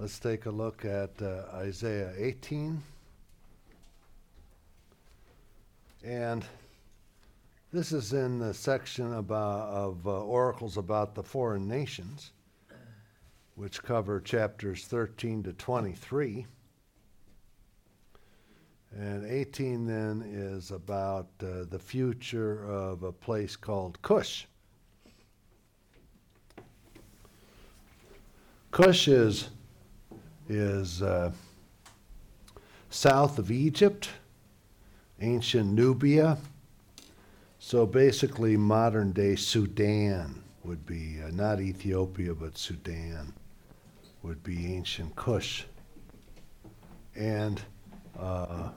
Let's take a look at uh, Isaiah 18. And this is in the section about, of uh, oracles about the foreign nations, which cover chapters 13 to 23. And 18 then is about uh, the future of a place called Cush. Cush is, is uh, south of Egypt, ancient Nubia. So basically, modern day Sudan would be uh, not Ethiopia, but Sudan would be ancient Kush. And uh,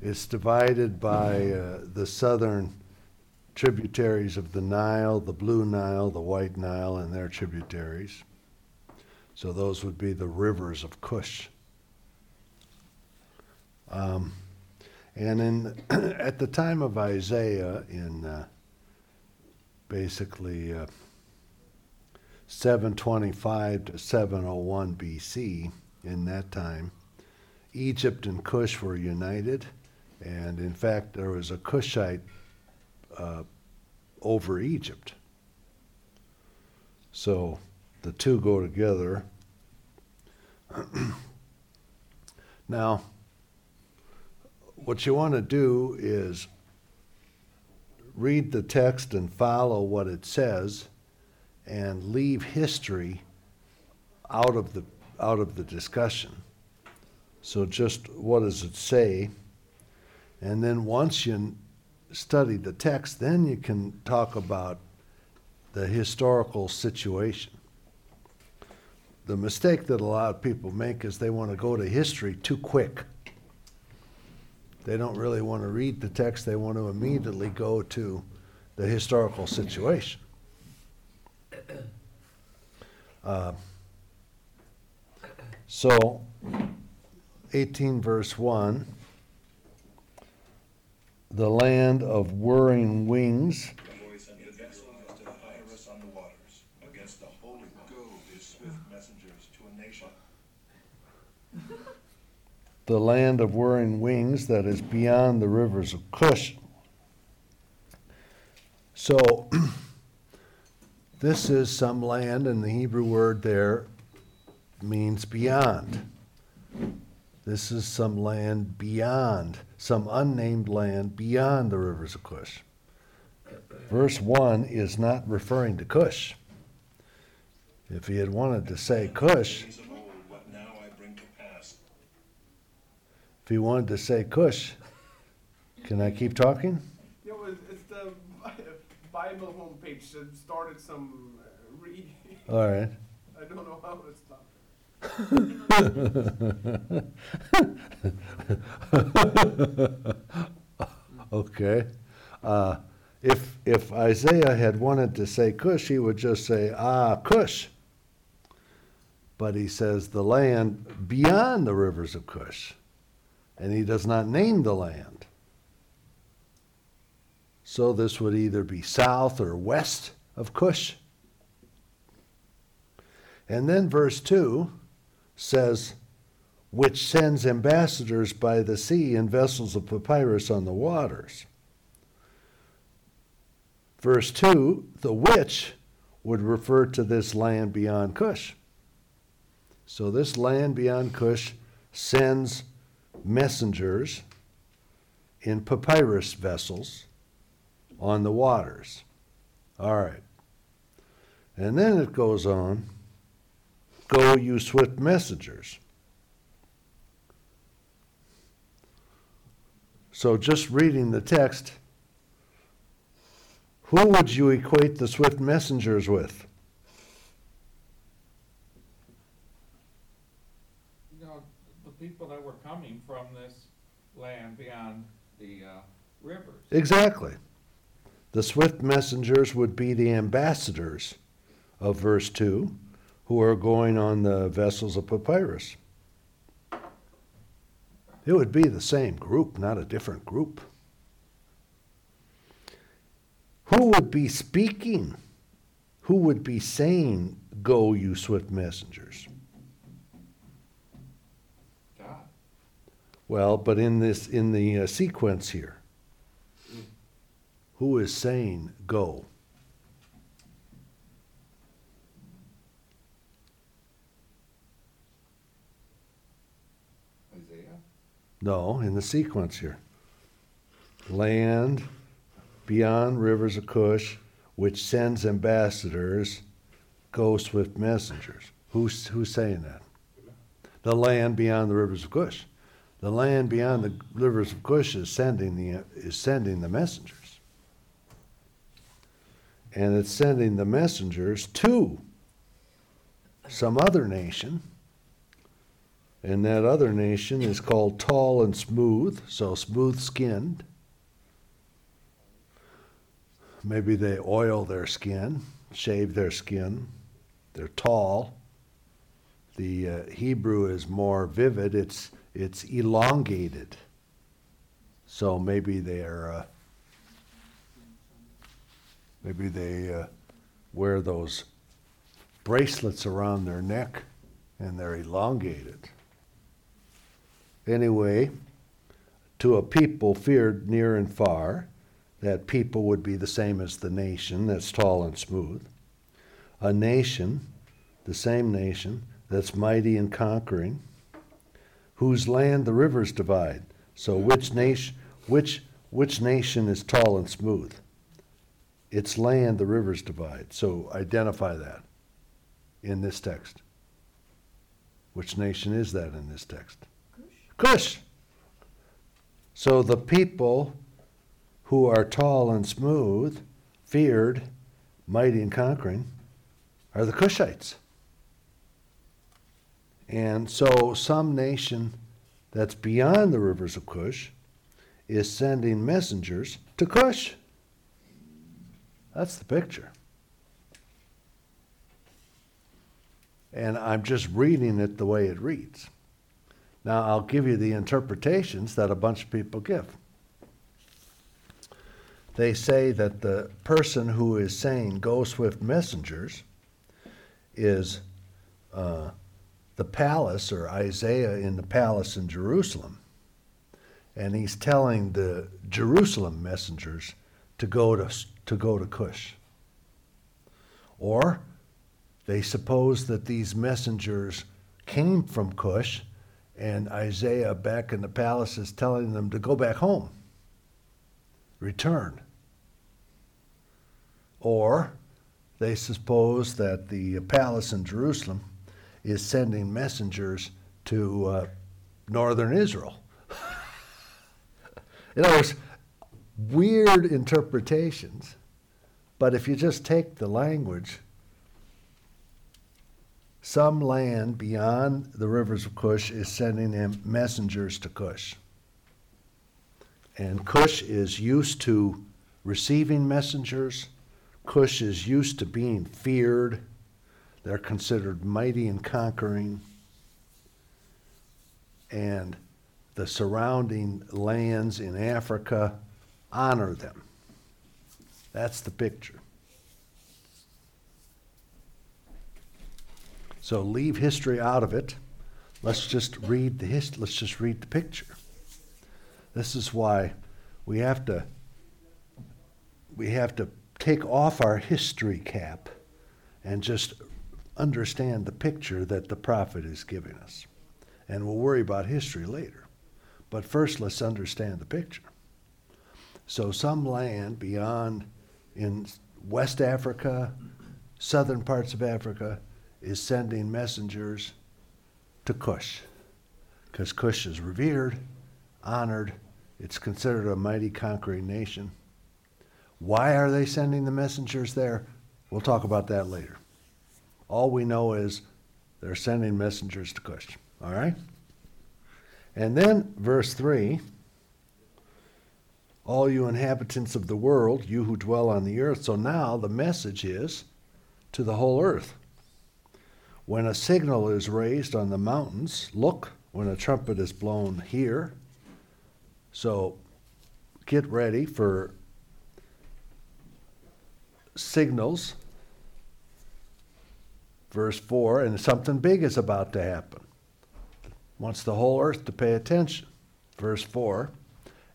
it's divided by uh, the southern tributaries of the Nile, the Blue Nile, the White Nile, and their tributaries. So those would be the rivers of Cush. Um, and in at the time of Isaiah, in uh, basically uh, 725 to 701 BC, in that time, Egypt and Cush were united, and in fact, there was a Cushite uh, over Egypt. So the two go together. now, what you want to do is read the text and follow what it says and leave history out of the out of the discussion. So just what does it say? And then once you study the text, then you can talk about the historical situation. The mistake that a lot of people make is they want to go to history too quick. They don't really want to read the text, they want to immediately go to the historical situation. Uh, so, 18 verse 1 the land of whirring wings. The land of whirring wings that is beyond the rivers of Cush. So, this is some land, and the Hebrew word there means beyond. This is some land beyond, some unnamed land beyond the rivers of Cush. Verse 1 is not referring to Cush. If he had wanted to say Cush, if he wanted to say Cush, can I keep talking? Yeah, well, it's the Bible homepage that started some uh, reading. All right. I don't know how to stop. It. Okay. Uh, if, if Isaiah had wanted to say Cush, he would just say, Ah, Cush. But he says the land beyond the rivers of Cush. And he does not name the land. So this would either be south or west of Cush. And then verse 2 says, which sends ambassadors by the sea in vessels of papyrus on the waters. Verse 2 the which would refer to this land beyond Cush. So this land beyond Cush sends messengers in papyrus vessels on the waters. All right. And then it goes on Go, you swift messengers. So, just reading the text, who would you equate the swift messengers with? You know, the people that were coming from this land beyond the uh, rivers. Exactly. The swift messengers would be the ambassadors of verse 2 who are going on the vessels of papyrus. It would be the same group, not a different group. Who would be speaking? Who would be saying Go, you swift messengers? Well, but in this, in the uh, sequence here, who is saying go? Isaiah, No, in the sequence here. Land beyond rivers of Cush, which sends ambassadors, go swift messengers. Who's, who's saying that? The land beyond the rivers of Cush. The land beyond the rivers of Cush is sending the, is sending the messengers. And it's sending the messengers to some other nation. And that other nation is called tall and smooth, so smooth skinned. Maybe they oil their skin, shave their skin. They're tall. The uh, Hebrew is more vivid, it's, it's elongated. So maybe they're, uh, maybe they uh, wear those bracelets around their neck and they're elongated. Anyway, to a people feared near and far, that people would be the same as the nation that's tall and smooth. A nation, the same nation, that's mighty and conquering, whose land the rivers divide. So which nation which which nation is tall and smooth? Its land the rivers divide. So identify that in this text. Which nation is that in this text? Cush. So the people who are tall and smooth, feared, mighty and conquering, are the Cushites. And so some nation that's beyond the rivers of Cush is sending messengers to Cush. That's the picture. And I'm just reading it the way it reads. Now, I'll give you the interpretations that a bunch of people give. They say that the person who is saying, Go swift messengers, is uh, the palace or Isaiah in the palace in Jerusalem. And he's telling the Jerusalem messengers to go to, to go to Cush. Or they suppose that these messengers came from Cush, and Isaiah back in the palace is telling them to go back home, return. Or they suppose that the palace in Jerusalem is sending messengers to uh, northern Israel. in other words, weird interpretations, but if you just take the language, some land beyond the rivers of Cush is sending them messengers to Cush. And Cush is used to receiving messengers. Cush is used to being feared. They're considered mighty and conquering. And the surrounding lands in Africa honor them. That's the picture. So leave history out of it. Let's just read the hist- let's just read the picture. This is why we have to we have to take off our history cap and just understand the picture that the prophet is giving us. And we'll worry about history later. But first let's understand the picture. So some land beyond in West Africa, southern parts of Africa, is sending messengers to Cush. Because Cush is revered, honored, it's considered a mighty conquering nation. Why are they sending the messengers there? We'll talk about that later. All we know is they're sending messengers to Cush. All right? And then, verse 3 All you inhabitants of the world, you who dwell on the earth. So now the message is to the whole earth. When a signal is raised on the mountains, look. When a trumpet is blown, hear. So get ready for signals verse 4, and something big is about to happen. Wants the whole earth to pay attention. Verse 4,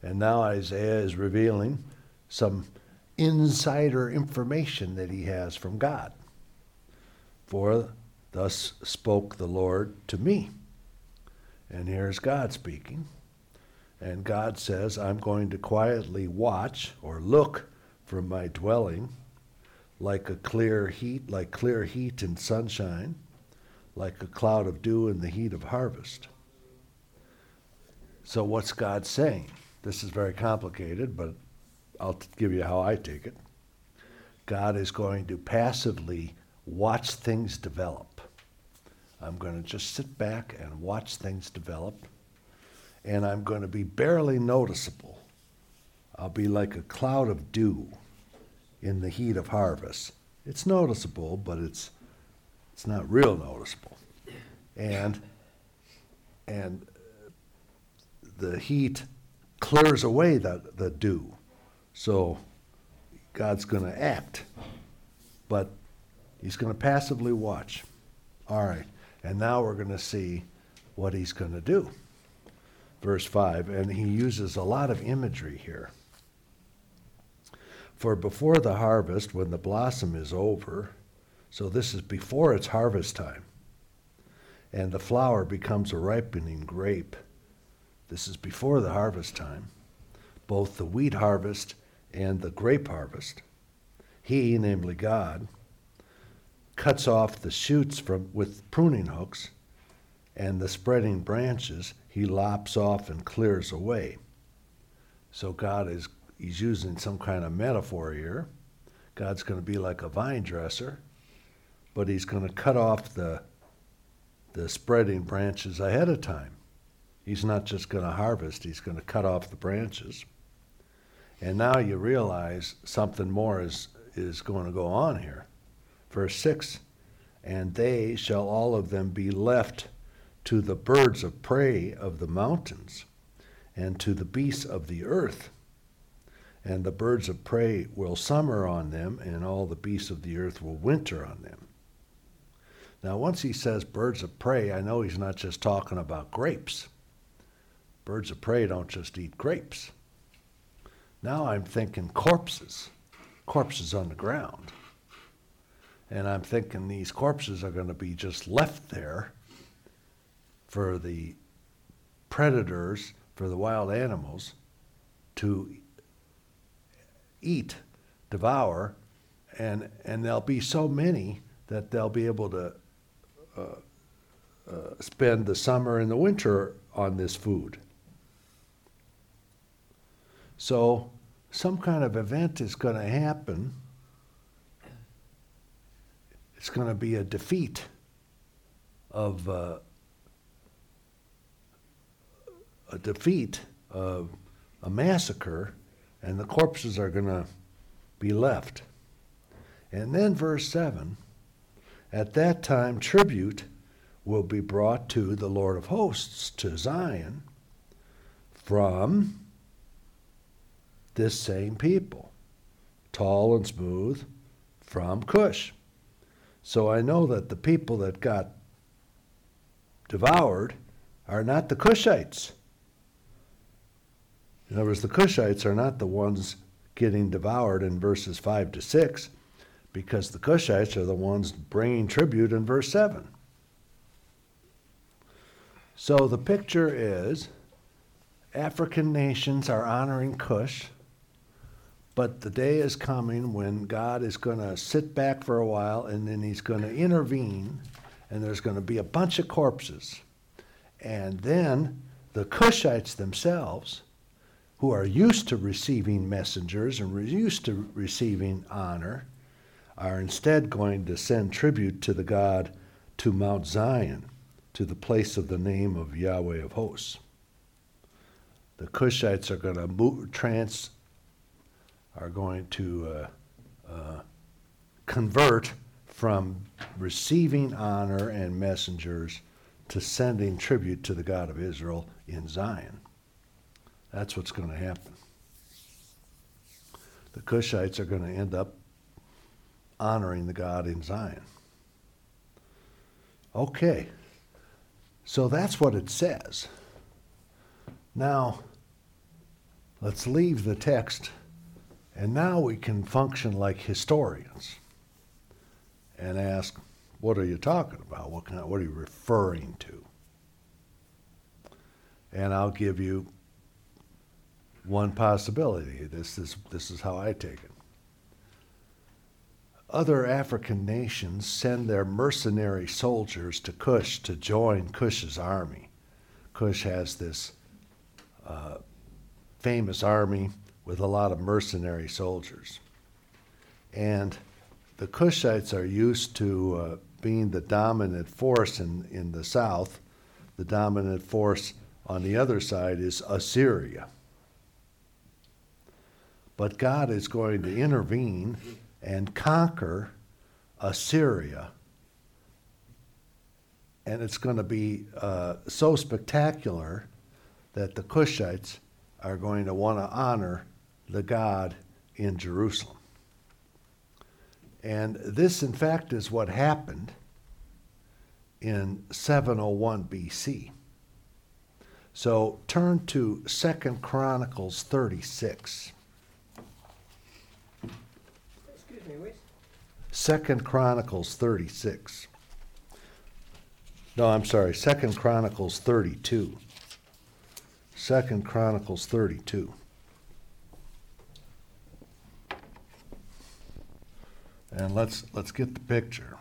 and now Isaiah is revealing some insider information that he has from God. For thus spoke the Lord to me. And here's God speaking. And God says, I'm going to quietly watch or look from my dwelling like a clear heat, like clear heat in sunshine, like a cloud of dew in the heat of harvest. So, what's God saying? This is very complicated, but I'll give you how I take it. God is going to passively watch things develop. I'm going to just sit back and watch things develop, and I'm going to be barely noticeable. I'll be like a cloud of dew in the heat of harvest. It's noticeable, but it's it's not real noticeable. And and the heat clears away the, the dew. So God's going to act, but he's going to passively watch. All right. And now we're going to see what he's going to do. Verse 5, and he uses a lot of imagery here. For before the harvest, when the blossom is over, so this is before it's harvest time, and the flower becomes a ripening grape, this is before the harvest time, both the wheat harvest and the grape harvest. He, namely God, cuts off the shoots from, with pruning hooks, and the spreading branches he lops off and clears away. So God is he's using some kind of metaphor here. God's going to be like a vine dresser, but he's going to cut off the the spreading branches ahead of time. He's not just going to harvest, he's going to cut off the branches. And now you realize something more is, is going to go on here. Verse 6 And they shall all of them be left to the birds of prey of the mountains, and to the beasts of the earth. And the birds of prey will summer on them, and all the beasts of the earth will winter on them. Now, once he says birds of prey, I know he's not just talking about grapes. Birds of prey don't just eat grapes. Now I'm thinking corpses, corpses on the ground. And I'm thinking these corpses are going to be just left there for the predators, for the wild animals to eat, devour, and, and there'll be so many that they'll be able to uh, uh, spend the summer and the winter on this food. So, some kind of event is going to happen. It's going to be a defeat of uh, a defeat of a massacre, and the corpses are going to be left. And then, verse 7 at that time, tribute will be brought to the Lord of hosts, to Zion, from this same people, tall and smooth, from Cush. So I know that the people that got devoured are not the Cushites. In other words, the Cushites are not the ones getting devoured in verses 5 to 6, because the Cushites are the ones bringing tribute in verse 7. So the picture is African nations are honoring Cush, but the day is coming when God is going to sit back for a while and then he's going to intervene, and there's going to be a bunch of corpses. And then the Cushites themselves who are used to receiving messengers and used to receiving honor, are instead going to send tribute to the God to Mount Zion, to the place of the name of Yahweh of hosts. The Cushites are going to move, trans, are going to uh, uh, convert from receiving honor and messengers to sending tribute to the God of Israel in Zion. That's what's going to happen. The Cushites are going to end up honoring the God in Zion. Okay. So that's what it says. Now, let's leave the text, and now we can function like historians and ask, what are you talking about? What, kind what are you referring to? And I'll give you one possibility. This is, this is how I take it. Other African nations send their mercenary soldiers to Kush to join Kush's army. Kush has this uh, famous army with a lot of mercenary soldiers. And the Cushites are used to uh, being the dominant force in, in the south. The dominant force on the other side is Assyria. But God is going to intervene and conquer Assyria. And it's going to be uh, so spectacular that the Cushites are going to want to honor the God in Jerusalem. And this, in fact, is what happened in 701 BC. So turn to Second Chronicles 36. Second Chronicles 36. No, I'm sorry, Second Chronicles 32. Second Chronicles 32. And let's let's get the picture.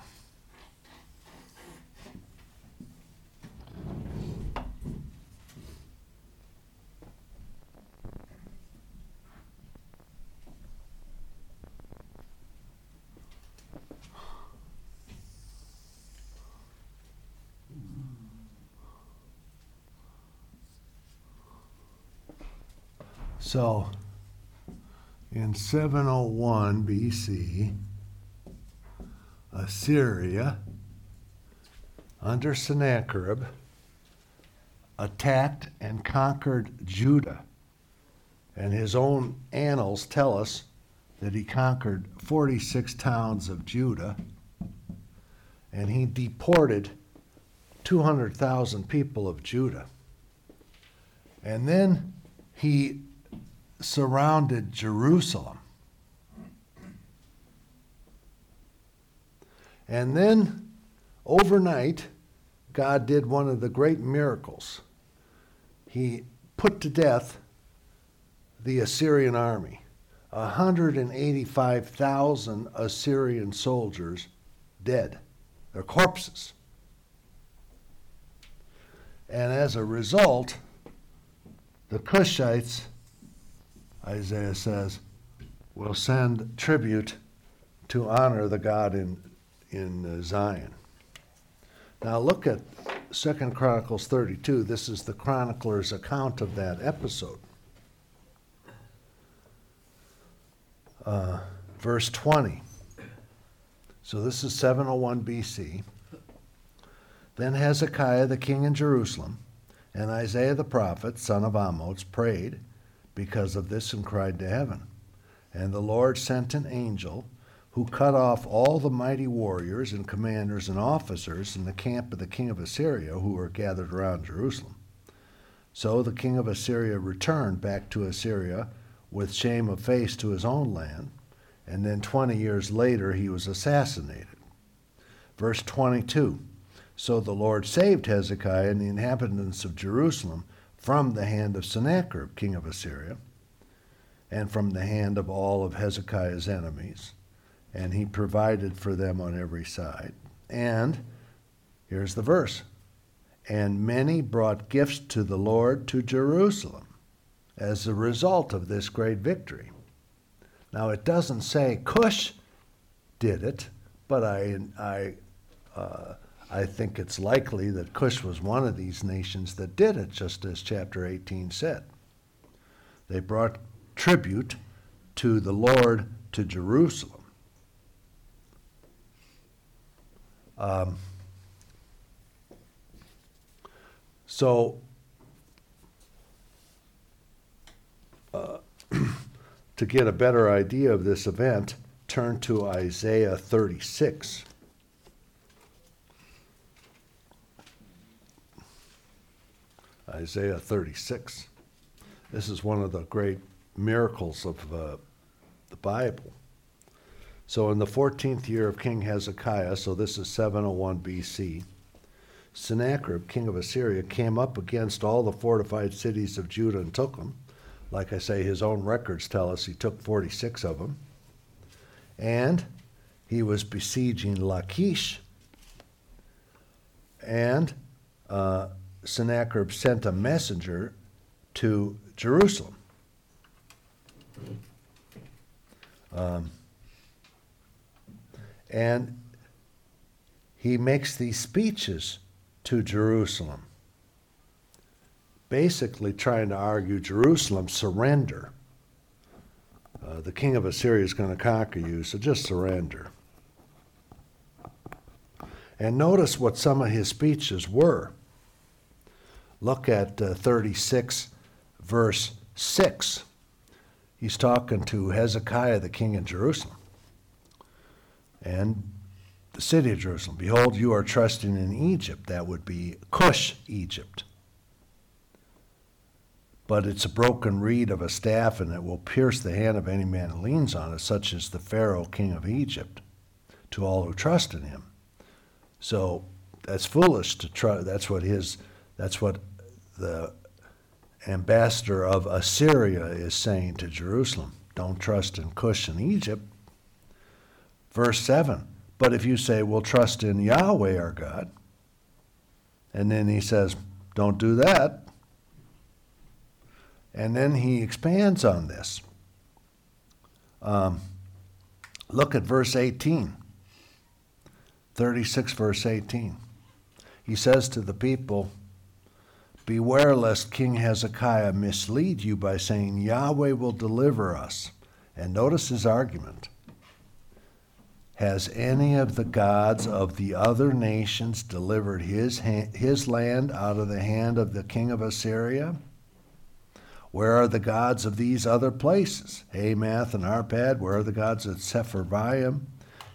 So, in 701 BC, Assyria, under Sennacherib, attacked and conquered Judah. And his own annals tell us that he conquered 46 towns of Judah and he deported 200,000 people of Judah. And then he surrounded Jerusalem. And then overnight, God did one of the great miracles. He put to death the Assyrian army. 185,000 Assyrian soldiers dead. They're corpses. And as a result, the Cushites, Isaiah says, will send tribute to honor the God in, in uh, Zion. Now look at Second Chronicles 32. This is the chronicler's account of that episode. Uh, verse 20. So this is 701 BC. Then Hezekiah the king in Jerusalem and Isaiah the prophet, son of Amoz, prayed because of this and cried to heaven. And the Lord sent an angel who cut off all the mighty warriors and commanders and officers in the camp of the king of Assyria who were gathered around Jerusalem. So the king of Assyria returned back to Assyria with shame of face to his own land, and then 20 years later he was assassinated. Verse 22 So the Lord saved Hezekiah and the inhabitants of Jerusalem from the hand of Sennacherib, king of Assyria, and from the hand of all of Hezekiah's enemies, and he provided for them on every side. And here's the verse and many brought gifts to the Lord to Jerusalem as a result of this great victory. Now, it doesn't say Cush did it, but I, I, uh, I think it's likely that Cush was one of these nations that did it, just as chapter 18 said. They brought tribute to the Lord to Jerusalem. Um, so, uh, to get a better idea of this event, turn to Isaiah 36. Isaiah 36. This is one of the great miracles of uh, the Bible. So, in the 14th year of King Hezekiah, so this is 701 BC, Sennacherib, king of Assyria, came up against all the fortified cities of Judah and took them. Like I say, his own records tell us he took 46 of them. And he was besieging Lachish. And uh, Sennacherib sent a messenger to Jerusalem. Um, and he makes these speeches to Jerusalem, basically trying to argue Jerusalem surrender. Uh, the king of Assyria is going to conquer you, so just surrender. And notice what some of his speeches were. Look at uh, 36, verse 6. He's talking to Hezekiah, the king in Jerusalem, and the city of Jerusalem. Behold, you are trusting in Egypt. That would be Cush, Egypt. But it's a broken reed of a staff, and it will pierce the hand of any man who leans on it, such as the Pharaoh, king of Egypt, to all who trust in him. So that's foolish to try. That's what his. That's what the ambassador of Assyria is saying to Jerusalem. Don't trust in Cush and Egypt. Verse seven. But if you say, "We'll trust in Yahweh our God," and then he says, "Don't do that," and then he expands on this. Um, look at verse eighteen. 36, verse 18. He says to the people, Beware lest King Hezekiah mislead you by saying, Yahweh will deliver us. And notice his argument. Has any of the gods of the other nations delivered his, his land out of the hand of the king of Assyria? Where are the gods of these other places? Hamath and Arpad, where are the gods of Sepharvaim?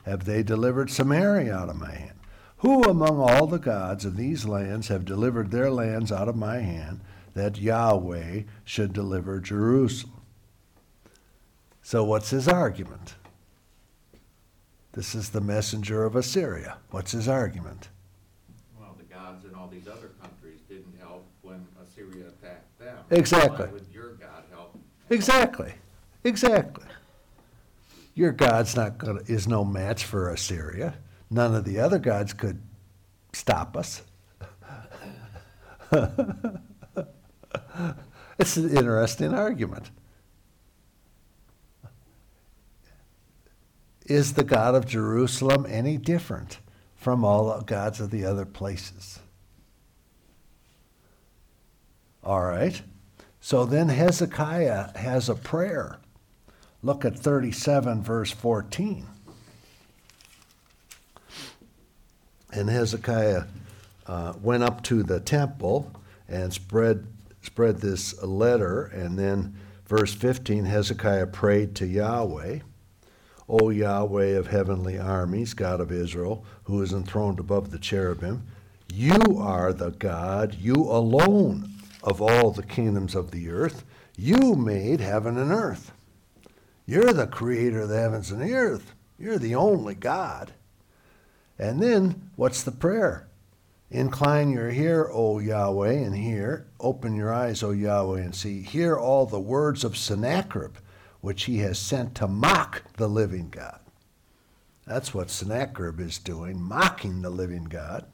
have they delivered Samaria out of my hand? Who among all the gods of these lands have delivered their lands out of my hand, that Yahweh should deliver Jerusalem? So, what's his argument? This is the messenger of Assyria. What's his argument? Well, the gods in all these other countries didn't help when Assyria attacked them. Exactly. Why would your God help? Exactly. Exactly. Your God's not gonna, is no match for Assyria. None of the other gods could stop us. it's an interesting argument. Is the God of Jerusalem any different from all the gods of the other places? All right. So then Hezekiah has a prayer. Look at 37, verse 14. And Hezekiah uh, went up to the temple and spread, spread this letter. And then, verse 15, Hezekiah prayed to Yahweh. O Yahweh of heavenly armies, God of Israel, who is enthroned above the cherubim, you are the God, you alone of all the kingdoms of the earth. You made heaven and earth. You're the creator of the heavens and the earth. You're the only God. And then, what's the prayer? Incline your ear, O Yahweh, and hear. Open your eyes, O Yahweh, and see. Hear all the words of Sennacherib, which he has sent to mock the living God. That's what Sennacherib is doing, mocking the living God.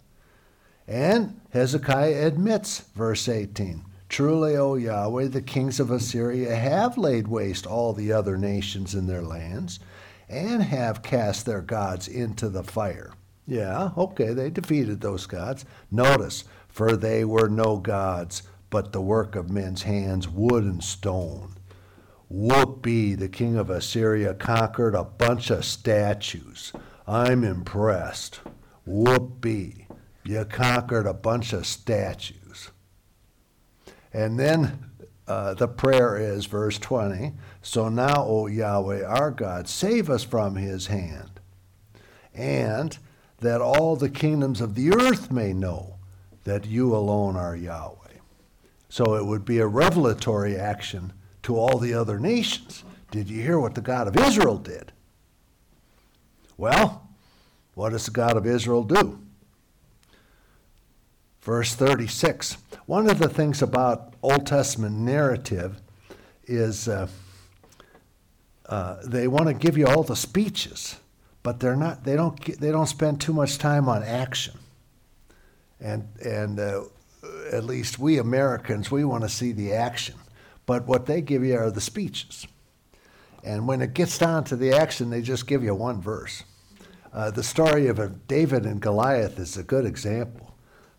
And Hezekiah admits, verse 18 Truly, O Yahweh, the kings of Assyria have laid waste all the other nations in their lands and have cast their gods into the fire. Yeah, okay, they defeated those gods. Notice, for they were no gods, but the work of men's hands, wood and stone. Whoopee, the king of Assyria conquered a bunch of statues. I'm impressed. Whoopee, you conquered a bunch of statues. And then uh, the prayer is, verse 20 So now, O Yahweh our God, save us from his hand, and that all the kingdoms of the earth may know that you alone are Yahweh. So it would be a revelatory action to all the other nations. Did you hear what the God of Israel did? Well, what does the God of Israel do? Verse 36. One of the things about Old Testament narrative is uh, uh, they want to give you all the speeches, but they're not. They don't. They don't spend too much time on action. And and uh, at least we Americans, we want to see the action. But what they give you are the speeches. And when it gets down to the action, they just give you one verse. Uh, the story of David and Goliath is a good example.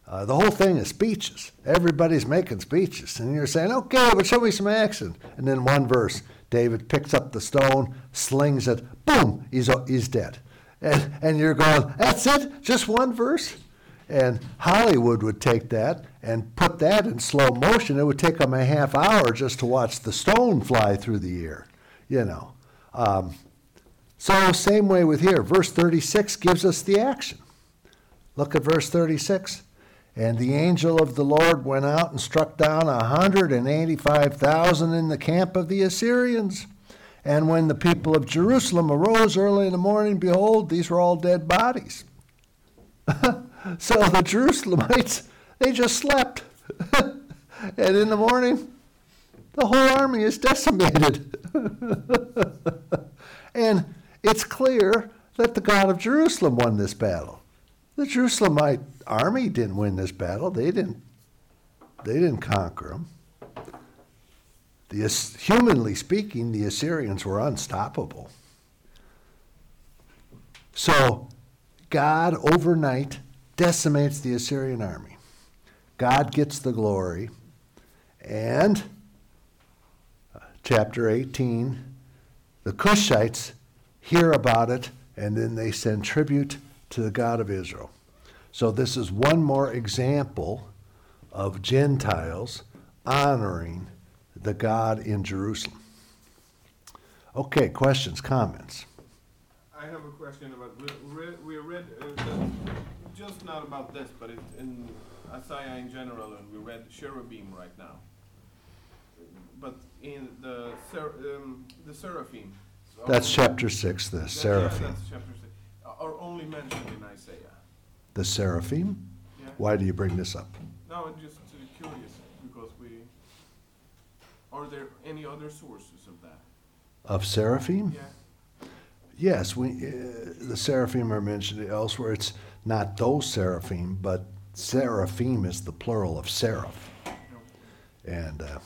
Uh, the whole thing is speeches. Everybody's making speeches. And you're saying, okay, but show me some action. And then one verse David picks up the stone, slings it, boom, he's, he's dead. And, and you're going, that's it? Just one verse? And Hollywood would take that and put that in slow motion. It would take them a half hour just to watch the stone fly through the air, you know. Um, so, same way with here. Verse 36 gives us the action. Look at verse 36. And the angel of the Lord went out and struck down a 185,000 in the camp of the Assyrians. And when the people of Jerusalem arose early in the morning, behold, these were all dead bodies. so the Jerusalemites, they just slept. and in the morning, the whole army is decimated. and it's clear that the God of Jerusalem won this battle. The Jerusalemite army didn't win this battle. They didn't. They didn't conquer them. The, humanly speaking, the Assyrians were unstoppable. So, God overnight decimates the Assyrian army. God gets the glory, and uh, chapter 18, the Cushites hear about it, and then they send tribute to the God of Israel. So, this is one more example of Gentiles honoring the God in Jerusalem. Okay, questions, comments? I have a question about, we read, we read, uh, just not about this, but it, in Isaiah in general, and we read cherubim right now. But in the um, the seraphim. That's chapter 6, the that- yeah, seraphim. That's chapter six, are only mentioned in Isaiah. The seraphim? Yeah? Why do you bring this up? No, I'm just curious, because we, are there any other sources of that? Of seraphim? Yeah, Yes, we, uh, the seraphim are mentioned elsewhere. It's not those seraphim, but seraphim is the plural of seraph. And, uh,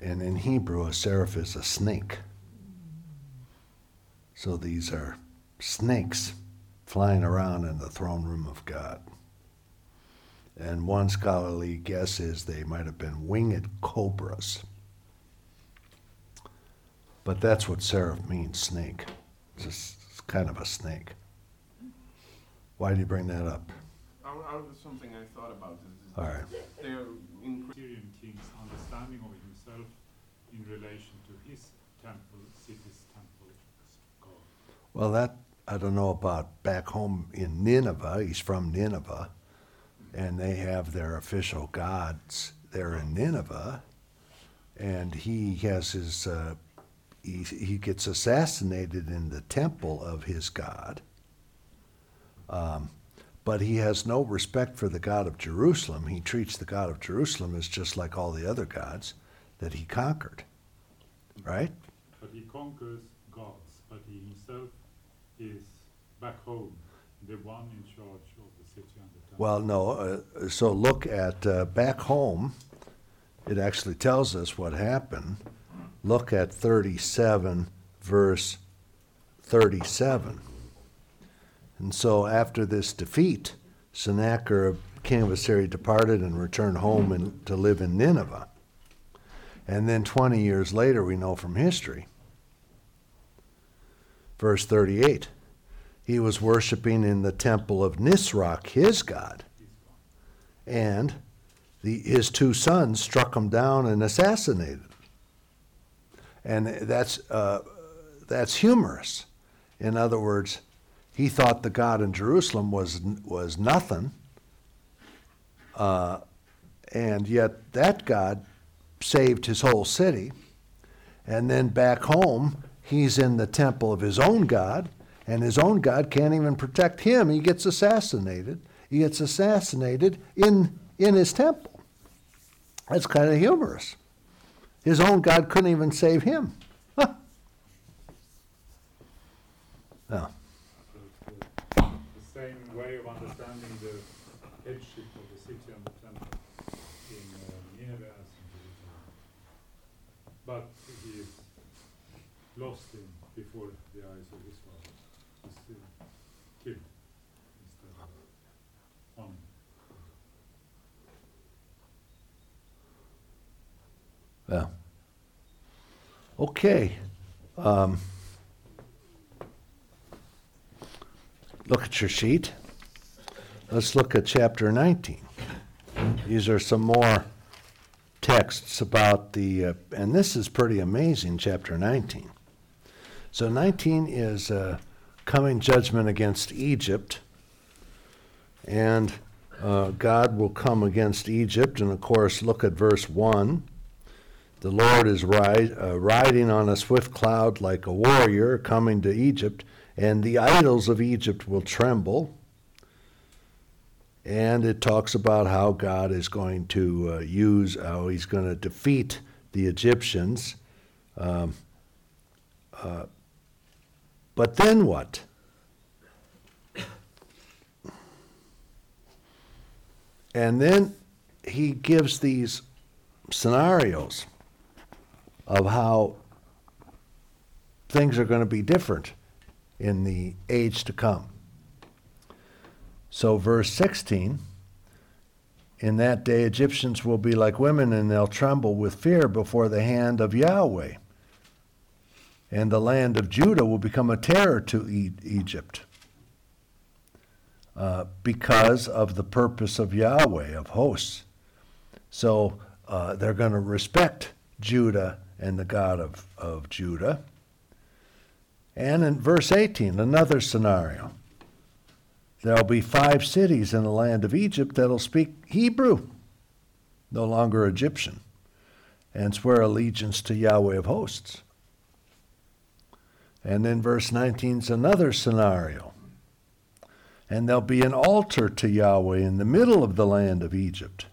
and in Hebrew, a seraph is a snake. So these are snakes flying around in the throne room of God. And one scholarly guess is they might have been winged cobras. But that's what seraph means, snake. It's just it's kind of a snake. Why do you bring that up? I, I was something I thought about is, is All right. they're Assyrian king's understanding of himself in relation to his temple, city's temple God. Well, that, I don't know about back home in Nineveh. He's from Nineveh. And they have their official gods there in Nineveh. And he has his, uh, he, he gets assassinated in the temple of his god. Um, but he has no respect for the God of Jerusalem. He treats the God of Jerusalem as just like all the other gods that he conquered. Right? But he conquers gods, but he himself is back home, the one in charge of the city and the temple. Well, no. Uh, so look at uh, back home. It actually tells us what happened. Look at 37, verse 37. And so after this defeat, Sennacherib, king of Assyria, departed and returned home and, to live in Nineveh. And then 20 years later, we know from history, verse 38, he was worshiping in the temple of Nisroch, his god. And the, his two sons struck him down and assassinated him. And that's, uh, that's humorous. In other words, he thought the God in Jerusalem was, was nothing. Uh, and yet that God saved his whole city. And then back home, he's in the temple of his own God, and his own God can't even protect him. He gets assassinated. He gets assassinated in, in his temple. That's kind of humorous. His own God couldn't even save him. Huh. The, the same way of understanding the headship of the city and the temple in uh, Nineveh as in Jerusalem. But he is lost in before the eyes of Israel. He's uh, killed instead of honored. Yeah. Okay. Um, look at your sheet. Let's look at chapter 19. These are some more texts about the, uh, and this is pretty amazing, chapter 19. So 19 is uh, coming judgment against Egypt, and uh, God will come against Egypt. And of course, look at verse 1. The Lord is ri- uh, riding on a swift cloud like a warrior coming to Egypt, and the idols of Egypt will tremble. And it talks about how God is going to uh, use, how he's going to defeat the Egyptians. Um, uh, but then what? And then he gives these scenarios of how things are going to be different in the age to come. So, verse 16 In that day, Egyptians will be like women, and they'll tremble with fear before the hand of Yahweh. And the land of Judah will become a terror to e- Egypt uh, because of the purpose of Yahweh, of hosts. So, uh, they're going to respect Judah and the God of, of Judah. And in verse 18, another scenario. There'll be five cities in the land of Egypt that'll speak Hebrew, no longer Egyptian, and swear allegiance to Yahweh of hosts. And then verse 19 is another scenario. And there'll be an altar to Yahweh in the middle of the land of Egypt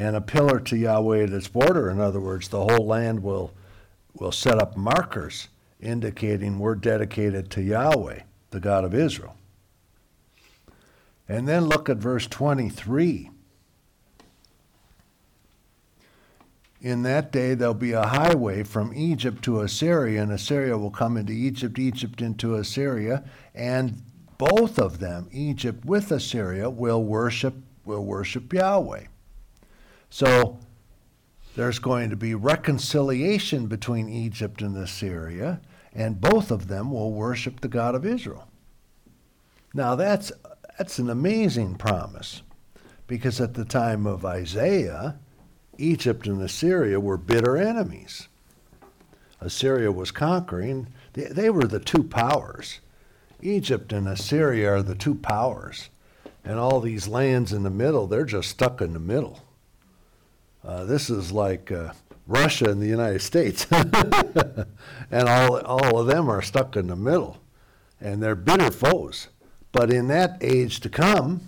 and a pillar to Yahweh at its border. In other words, the whole land will, will set up markers indicating we're dedicated to Yahweh, the God of Israel. And then look at verse 23. In that day there'll be a highway from Egypt to Assyria, and Assyria will come into Egypt, Egypt into Assyria, and both of them, Egypt with Assyria, will worship will worship Yahweh. So there's going to be reconciliation between Egypt and Assyria, and both of them will worship the God of Israel. Now that's that's an amazing promise, because at the time of Isaiah, Egypt and Assyria were bitter enemies. Assyria was conquering; they, they were the two powers. Egypt and Assyria are the two powers, and all these lands in the middle, they're just stuck in the middle. Uh, this is like uh, Russia and the United States, and all all of them are stuck in the middle, and they're bitter foes. But in that age to come,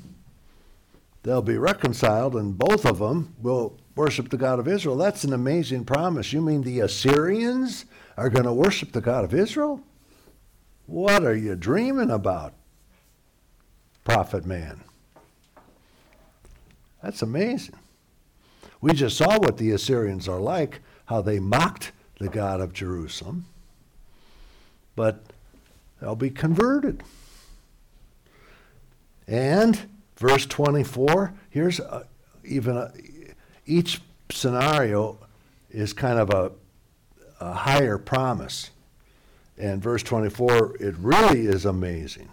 they'll be reconciled, and both of them will worship the God of Israel. That's an amazing promise. You mean the Assyrians are going to worship the God of Israel? What are you dreaming about, prophet man? That's amazing. We just saw what the Assyrians are like, how they mocked the God of Jerusalem. But they'll be converted. And verse 24, here's a, even a, each scenario is kind of a, a higher promise. And verse 24, it really is amazing.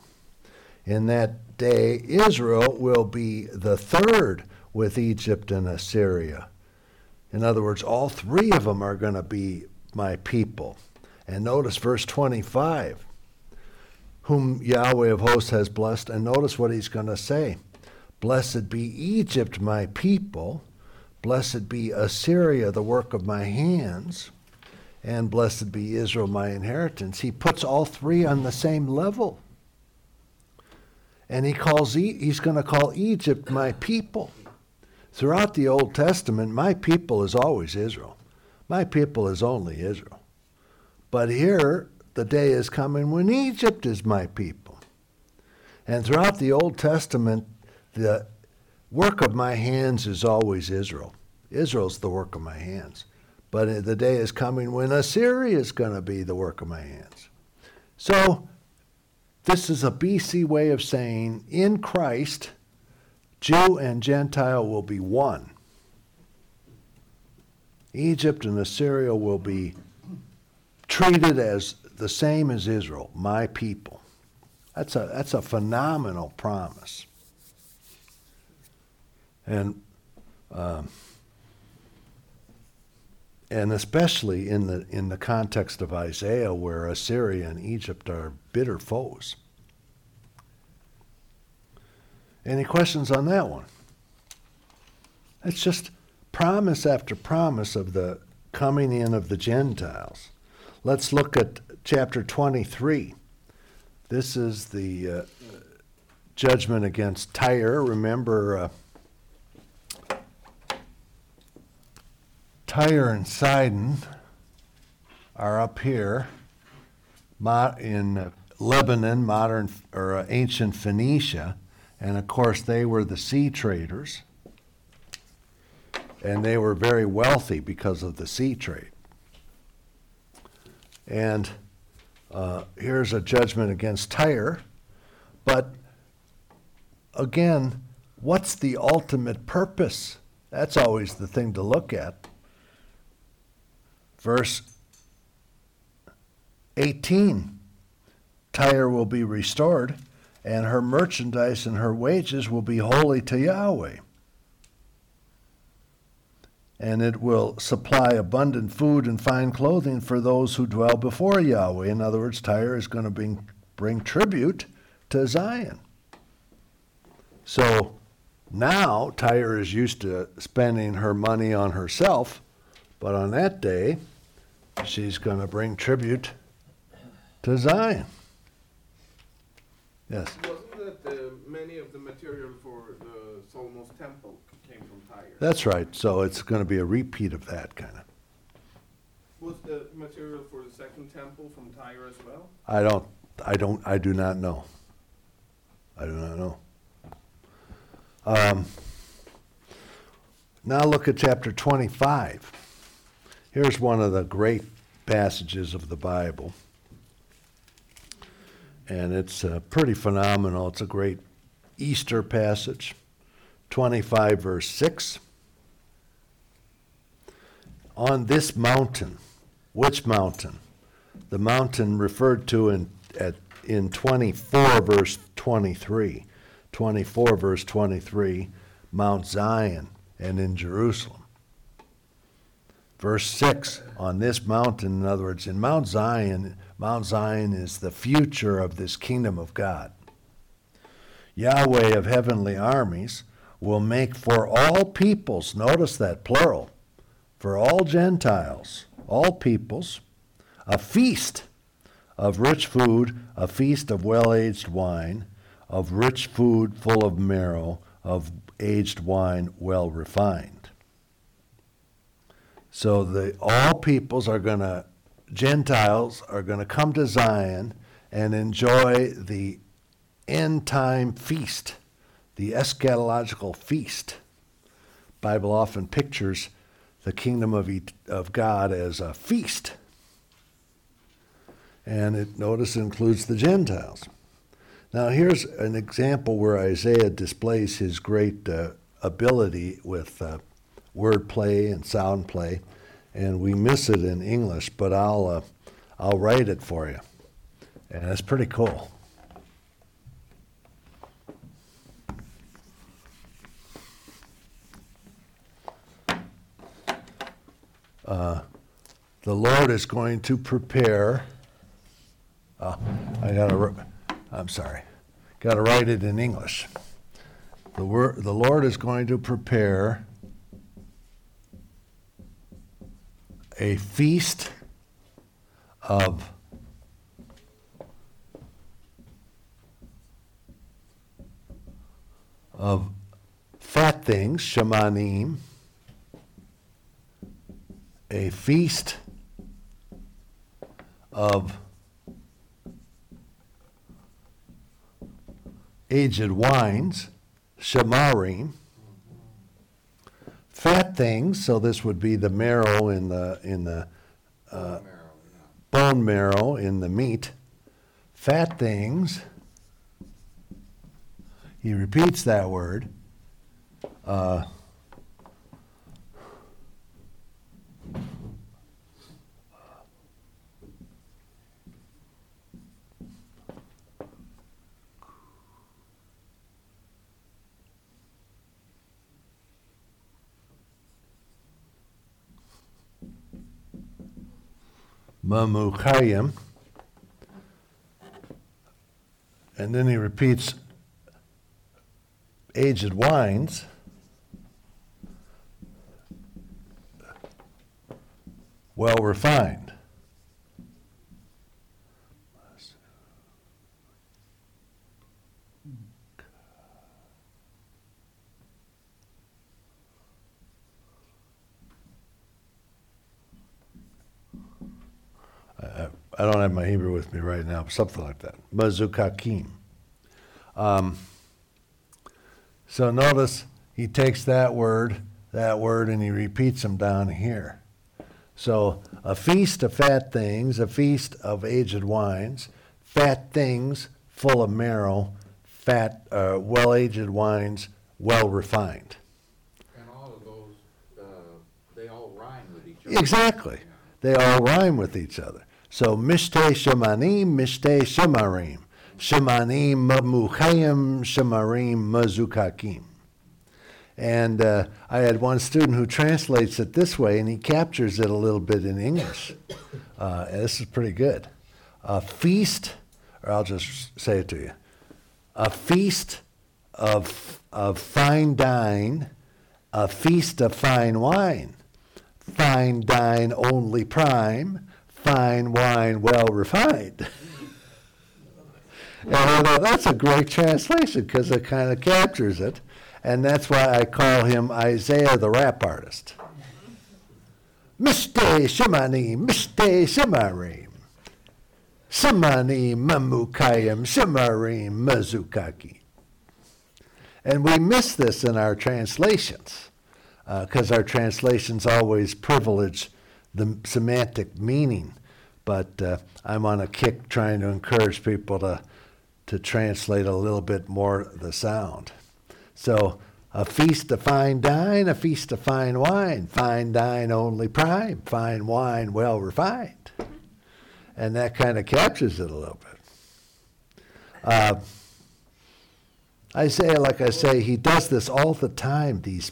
In that day, Israel will be the third with Egypt and Assyria. In other words, all three of them are going to be my people. And notice verse 25 whom Yahweh of hosts has blessed. And notice what he's going to say Blessed be Egypt, my people. Blessed be Assyria, the work of my hands, and blessed be Israel, my inheritance. He puts all three on the same level. And he calls he's going to call Egypt my people. Throughout the Old Testament, my people is always Israel. My people is only Israel. But here, the day is coming when Egypt is my people. And throughout the Old Testament, the work of my hands is always Israel. Israel's the work of my hands. But the day is coming when Assyria is going to be the work of my hands. So, this is a BC way of saying in Christ, Jew and Gentile will be one. Egypt and Assyria will be treated as the same as Israel, my people. That's a, that's a phenomenal promise. And, um, and especially in the, in the context of Isaiah, where Assyria and Egypt are bitter foes. Any questions on that one? It's just promise after promise of the coming in of the Gentiles. Let's look at chapter 23. This is the uh, judgment against Tyre. Remember, uh, Tyre and Sidon are up here in Lebanon, modern or uh, ancient Phoenicia, and of course they were the sea traders, and they were very wealthy because of the sea trade. And uh, here's a judgment against Tyre, but again, what's the ultimate purpose? That's always the thing to look at. Verse 18 Tyre will be restored, and her merchandise and her wages will be holy to Yahweh. And it will supply abundant food and fine clothing for those who dwell before Yahweh. In other words, Tyre is going to bring, bring tribute to Zion. So now Tyre is used to spending her money on herself, but on that day, she's going to bring tribute to Zion. Yes. Wasn't that many of the material for the Solomon's temple came from Tyre? That's right. So it's going to be a repeat of that kind of. Was the material for the second temple from Tyre as well? I don't. I don't. I do not know. I do not know. Um, now look at chapter 25. Here's one of the great passages of the Bible. And it's uh, pretty phenomenal. It's a great Easter passage. 25, verse 6. On this mountain, which mountain? The mountain referred to in, at, in 24, verse 23. 24, verse 23, Mount Zion and in Jerusalem. Verse 6, on this mountain, in other words, in Mount Zion, Mount Zion is the future of this kingdom of God. Yahweh of heavenly armies will make for all peoples, notice that plural, for all Gentiles, all peoples, a feast of rich food, a feast of well aged wine, of rich food full of marrow, of aged wine well refined. So the all peoples are going to Gentiles are going to come to Zion and enjoy the end time feast, the eschatological feast. Bible often pictures the kingdom of, of God as a feast. And it notice includes the Gentiles. Now here's an example where Isaiah displays his great uh, ability with uh, wordplay and sound play and we miss it in English, but I'll uh, I'll write it for you, and it's pretty cool. Uh, the Lord is going to prepare. Uh, I gotta. I'm sorry. Got to write it in English. The word. The Lord is going to prepare a feast of of fat things, shamanim, a feast of aged wines, shemarim, fat things, so this would be the marrow in the in the uh, bone marrow in the meat, fat things. He repeats that word. Uh, Mamuchayim. And then he repeats aged wines. Well refined. I, I don't have my Hebrew with me right now, something like that. Mazukakim. Um, so notice he takes that word, that word, and he repeats them down here. So a feast of fat things, a feast of aged wines, fat things full of marrow, fat, uh, well aged wines, well refined. And all of those, uh, they all rhyme with each other. Exactly. They all rhyme with each other. So mishte shemanim, mishte shemarim. Shemanim mamuchayim, shemarim mazukakim. And uh, I had one student who translates it this way, and he captures it a little bit in English. Uh, this is pretty good. A feast, or I'll just say it to you. A feast of, of fine dine, a feast of fine wine fine dine only prime, fine wine well refined. and I thought that's a great translation because it kind of captures it. And that's why I call him Isaiah the rap artist. Mishte Shemani, Mishte Shemarim. Shemani Mamukayim, Shemarim Mazukaki. And we miss this in our translations uh, because our translations always privilege the semantic meaning. But uh, I'm on a kick trying to encourage people to, to translate a little bit more the sound. So, a feast of fine dine, a feast of fine wine, fine dine only prime, fine wine well refined. And that kind of captures it a little bit. Uh, say, like I say, he does this all the time, these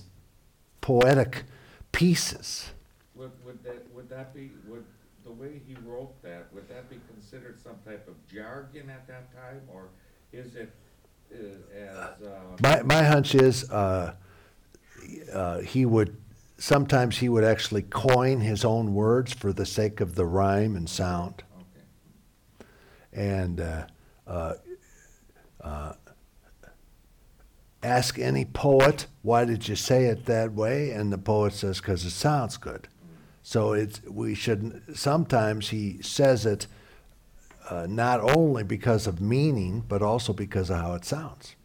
poetic pieces. Would, would that, would that be, would, the way he wrote that, would that be considered some type of jargon at that time, or is it, uh, as, uh, My, my hunch is uh, uh, he would sometimes he would actually coin his own words for the sake of the rhyme and sound. okay, And uh, uh, uh, ask any poet, why did you say it that way? And the poet says, because it sounds good. So it's we should sometimes he says it uh, not only because of meaning, but also because of how it sounds.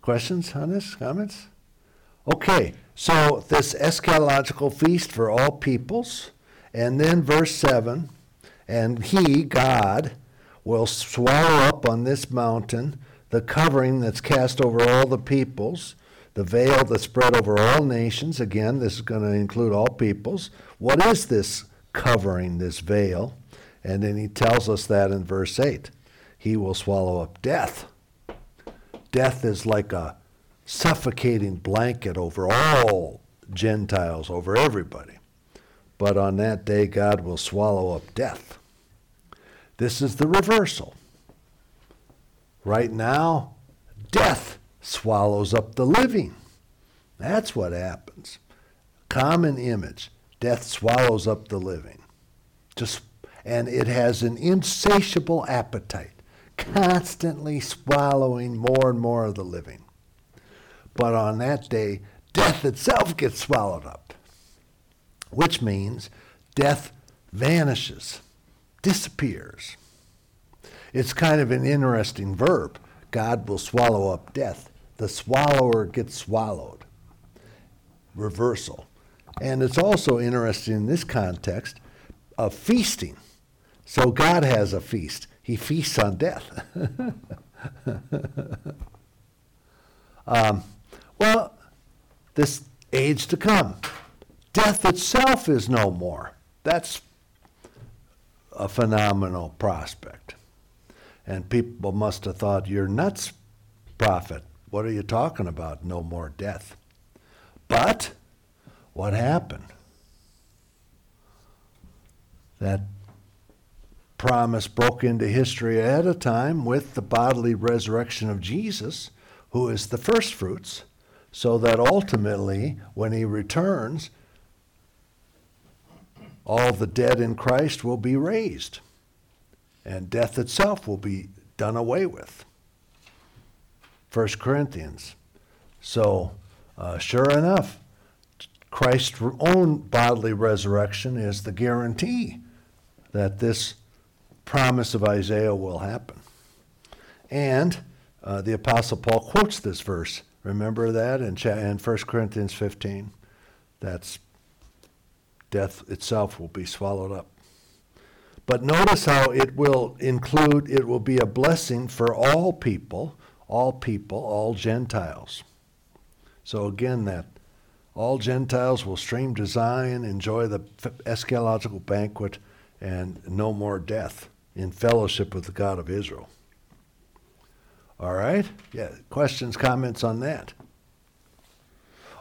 Questions on this? Comments? Okay, so this eschatological feast for all peoples, and then verse 7 and he, God, will swallow up on this mountain the covering that's cast over all the peoples, the veil that spread over all nations. Again, this is going to include all peoples. What is this covering, this veil? And then he tells us that in verse 8. He will swallow up death. Death is like a suffocating blanket over all Gentiles, over everybody. But on that day, God will swallow up death. This is the reversal. Right now, death swallows up the living. That's what happens. common image. Death swallows up the living. Just and it has an insatiable appetite, constantly swallowing more and more of the living. But on that day, death itself gets swallowed up, which means death vanishes, disappears. It's kind of an interesting verb. God will swallow up death. The swallower gets swallowed. Reversal. And it's also interesting in this context of feasting. So God has a feast. He feasts on death. um, well, this age to come, death itself is no more. That's a phenomenal prospect. And people must have thought, You're nuts, prophet. What are you talking about? No more death. But what happened? That promise broke into history ahead of time with the bodily resurrection of Jesus, who is the first fruits, so that ultimately, when he returns, all the dead in Christ will be raised, and death itself will be done away with. 1 Corinthians. So, uh, sure enough, Christ's own bodily resurrection is the guarantee that this promise of Isaiah will happen. And uh, the Apostle Paul quotes this verse. Remember that in, cha- in 1 Corinthians 15? That's death itself will be swallowed up. But notice how it will include, it will be a blessing for all people, all people, all Gentiles. So again, that all Gentiles will stream to Zion, enjoy the eschatological banquet, and no more death in fellowship with the God of Israel. All right? Yeah, questions, comments on that?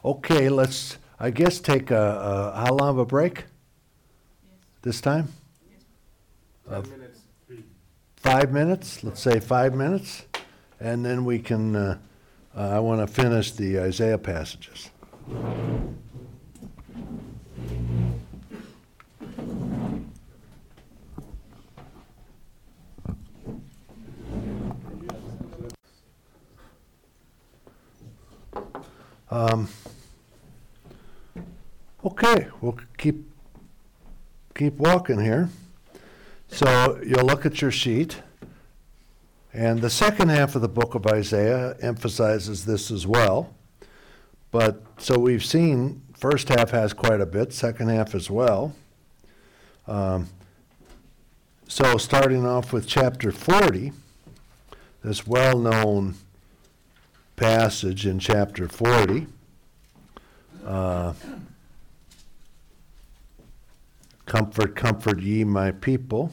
Okay, let's, I guess, take a, a how long of a break? This time? Ten minutes. Five minutes? Let's say five minutes. And then we can, uh, uh, I want to finish the Isaiah passages. Um, okay, we'll keep keep walking here. So you'll look at your sheet, and the second half of the book of Isaiah emphasizes this as well. But so we've seen first half has quite a bit, second half as well. Um, so starting off with chapter 40, this well-known passage in chapter 40. Uh, comfort, comfort ye my people.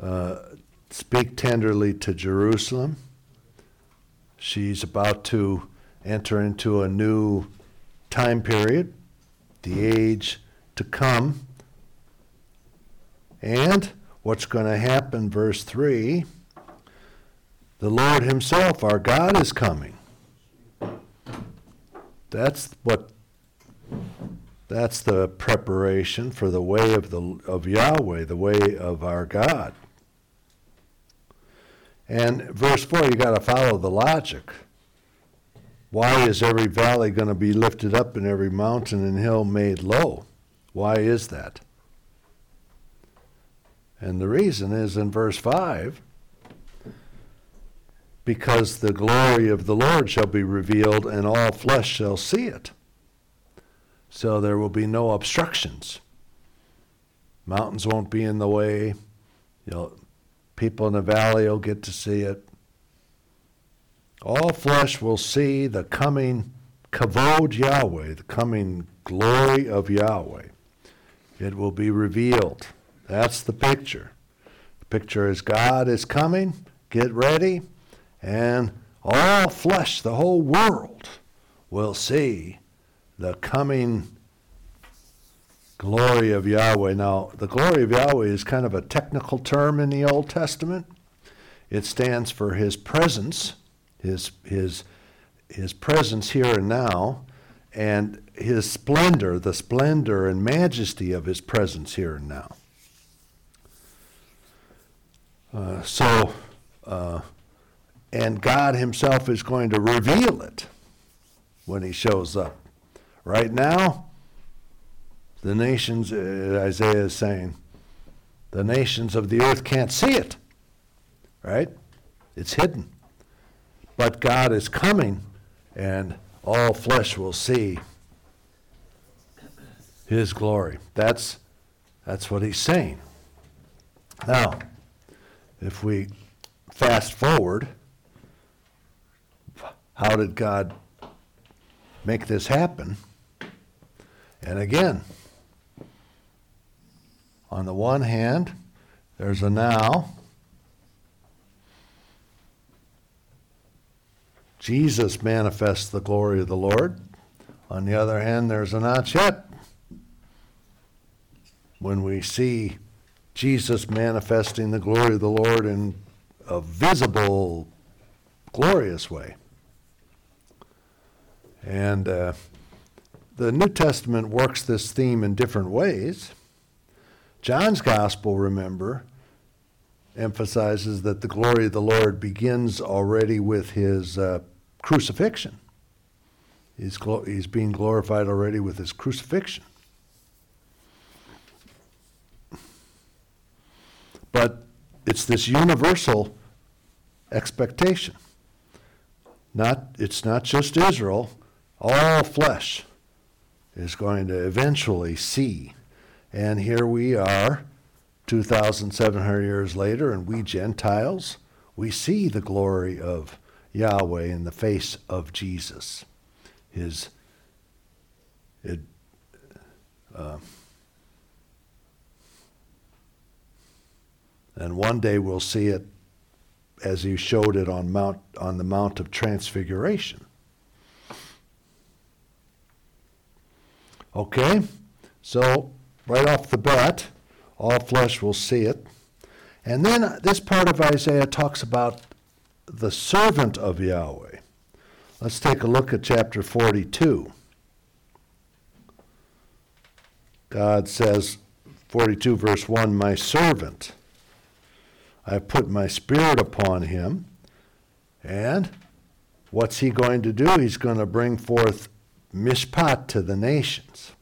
Uh, speak tenderly to Jerusalem. She's about to enter into a new time period, the age to come. And what's going to happen, verse 3 the Lord Himself, our God, is coming. That's what that's the preparation for the way of the of Yahweh, the way of our God. And verse 4, you got to follow the logic. Why is every valley going to be lifted up and every mountain and hill made low? Why is that? And the reason is in verse 5 because the glory of the Lord shall be revealed, and all flesh shall see it. So there will be no obstructions. Mountains won't be in the way. You know, people in the valley will get to see it. All flesh will see the coming kavod Yahweh, the coming glory of Yahweh. It will be revealed. That's the picture. The picture is God is coming. Get ready and all flesh, the whole world, will see the coming glory of Yahweh. Now, the glory of Yahweh is kind of a technical term in the Old Testament. It stands for his presence, his, his, his presence here and now, and his splendor, the splendor and majesty of his presence here and now. Uh, so, uh, and God Himself is going to reveal it when He shows up. Right now, the nations, uh, Isaiah is saying, the nations of the earth can't see it, right? It's hidden. But God is coming, and all flesh will see His glory. That's, that's what He's saying. Now, if we fast forward, how did God make this happen? And again, on the one hand, there's a now. Jesus manifests the glory of the Lord. On the other hand, there's a not yet. When we see Jesus manifesting the glory of the Lord in a visible, glorious way. And uh, the New Testament works this theme in different ways. John's gospel, remember, emphasizes that the glory of the Lord begins already with his uh, crucifixion. He's, glo- he's being glorified already with his crucifixion. But it's this universal expectation. Not, it's not just Israel, all flesh is going to eventually see. And here we are, 2,700 years later, and we Gentiles, we see the glory of Yahweh in the face of Jesus. His, it, uh, and one day we'll see it as he showed it on Mount on the Mount of Transfiguration. Okay, so right off the bat, all flesh will see it. And then this part of Isaiah talks about the servant of Yahweh. Let's take a look at chapter 42. God says, 42 verse 1, My servant, I put my spirit upon him. And what's he going to do? He's going to bring forth mishpat to the nations.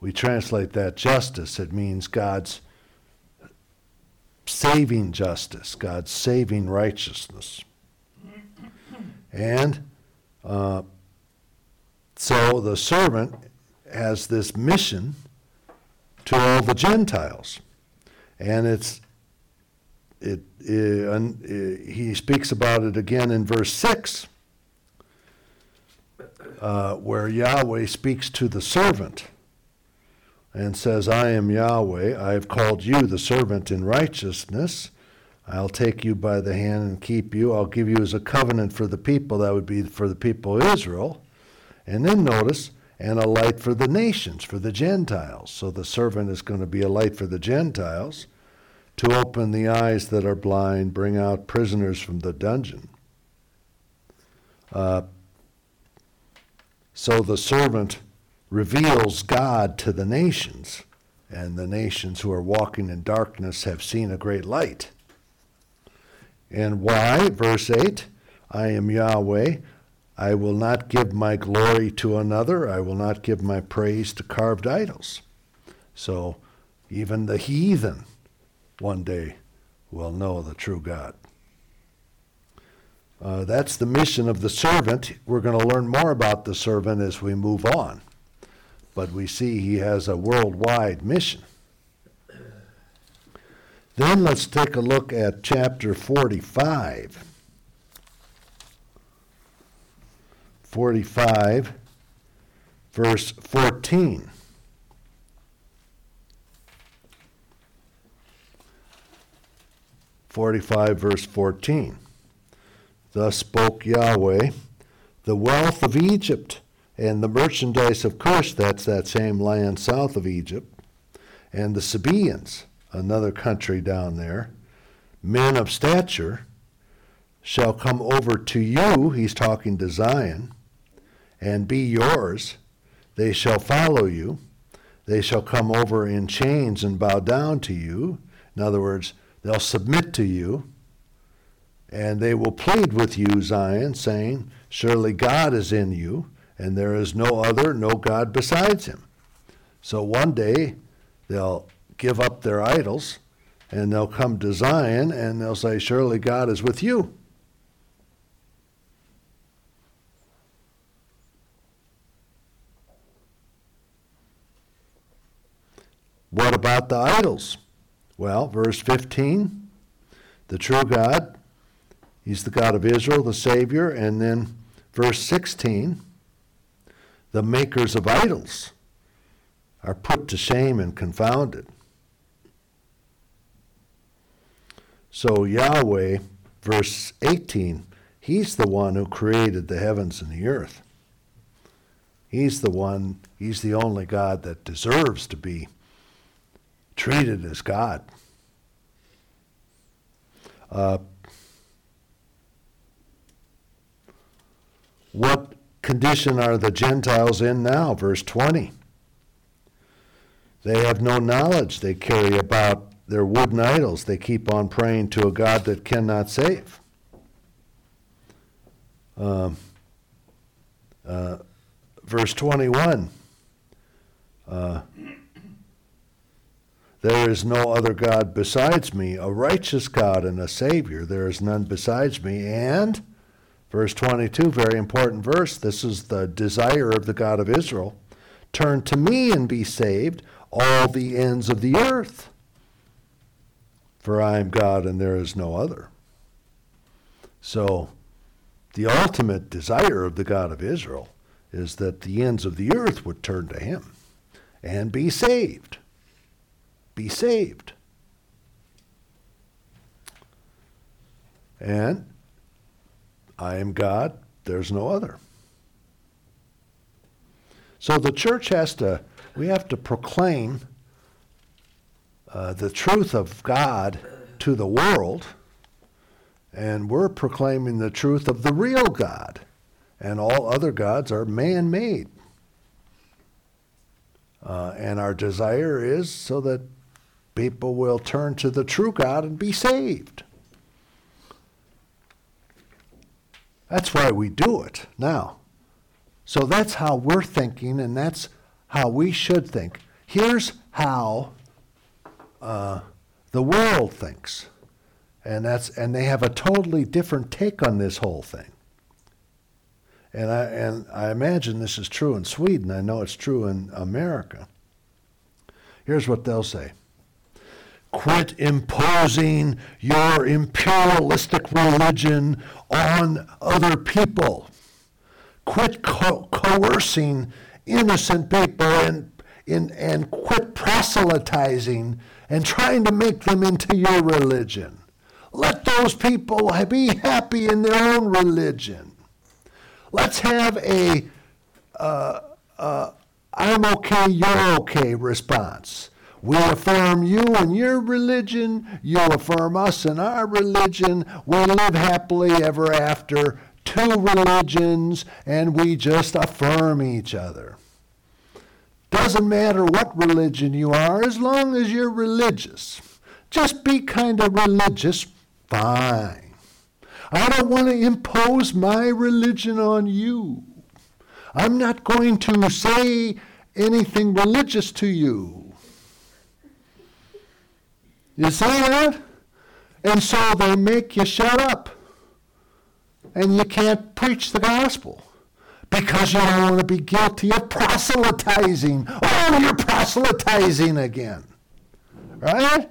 We translate that justice. It means God's saving justice, God's saving righteousness. And uh, so the servant has this mission to all the Gentiles. And it's it, uh, uh, he speaks about it again in verse 6, uh, where Yahweh speaks to the servant and says, I am Yahweh. I have called you the servant in righteousness. I'll take you by the hand and keep you. I'll give you as a covenant for the people. That would be for the people of Israel. And then notice, and a light for the nations, for the Gentiles. So the servant is going to be a light for the Gentiles to open the eyes that are blind, bring out prisoners from the dungeon. Uh, so the servant reveals God to the nations, and the nations who are walking in darkness have seen a great light. And why? Verse 8 I am Yahweh. I will not give my glory to another. I will not give my praise to carved idols. So even the heathen one day will know the true God. Uh, that's the mission of the servant. We're going to learn more about the servant as we move on. But we see he has a worldwide mission. Then let's take a look at chapter 45. 45, verse 14. 45, verse 14. Thus spoke Yahweh, the wealth of Egypt and the merchandise of Cush, that's that same land south of Egypt, and the Sabaeans, another country down there, men of stature, shall come over to you, he's talking to Zion, and be yours. They shall follow you. They shall come over in chains and bow down to you. In other words, they'll submit to you. And they will plead with you, Zion, saying, Surely God is in you, and there is no other, no God besides him. So one day they'll give up their idols and they'll come to Zion and they'll say, Surely God is with you. What about the idols? Well, verse 15, the true God, he's the God of Israel, the Savior. And then verse 16, the makers of idols are put to shame and confounded. So, Yahweh, verse 18, He's the one who created the heavens and the earth. He's the one, He's the only God that deserves to be treated as God. Uh, what condition are the Gentiles in now? Verse 20. They have no knowledge. They carry about their wooden idols. They keep on praying to a God that cannot save. Um, uh, verse 21 uh, There is no other God besides me, a righteous God and a Savior. There is none besides me. And, verse 22, very important verse, this is the desire of the God of Israel turn to me and be saved, all the ends of the earth. For I am God and there is no other. So, the ultimate desire of the God of Israel is that the ends of the earth would turn to him and be saved. Be saved. And I am God, there's no other. So the church has to, we have to proclaim uh, the truth of God to the world, and we're proclaiming the truth of the real God, and all other gods are man made. Uh, and our desire is so that people will turn to the true God and be saved. That's why we do it now. So that's how we're thinking, and that's how we should think. Here's how uh, the world thinks, and that's and they have a totally different take on this whole thing. And I and I imagine this is true in Sweden. I know it's true in America. Here's what they'll say. Quit imposing your imperialistic religion on other people. Quit co- coercing innocent people and, and, and quit proselytizing and trying to make them into your religion. Let those people be happy in their own religion. Let's have a uh, uh, I'm okay, you're okay response. We affirm you and your religion, you affirm us and our religion. We live happily ever after, two religions, and we just affirm each other. Doesn't matter what religion you are, as long as you're religious. Just be kind of religious, fine. I don't want to impose my religion on you. I'm not going to say anything religious to you. You see that? And so they make you shut up. And you can't preach the gospel because you don't want to be guilty of proselytizing. Oh, you're proselytizing again. Right?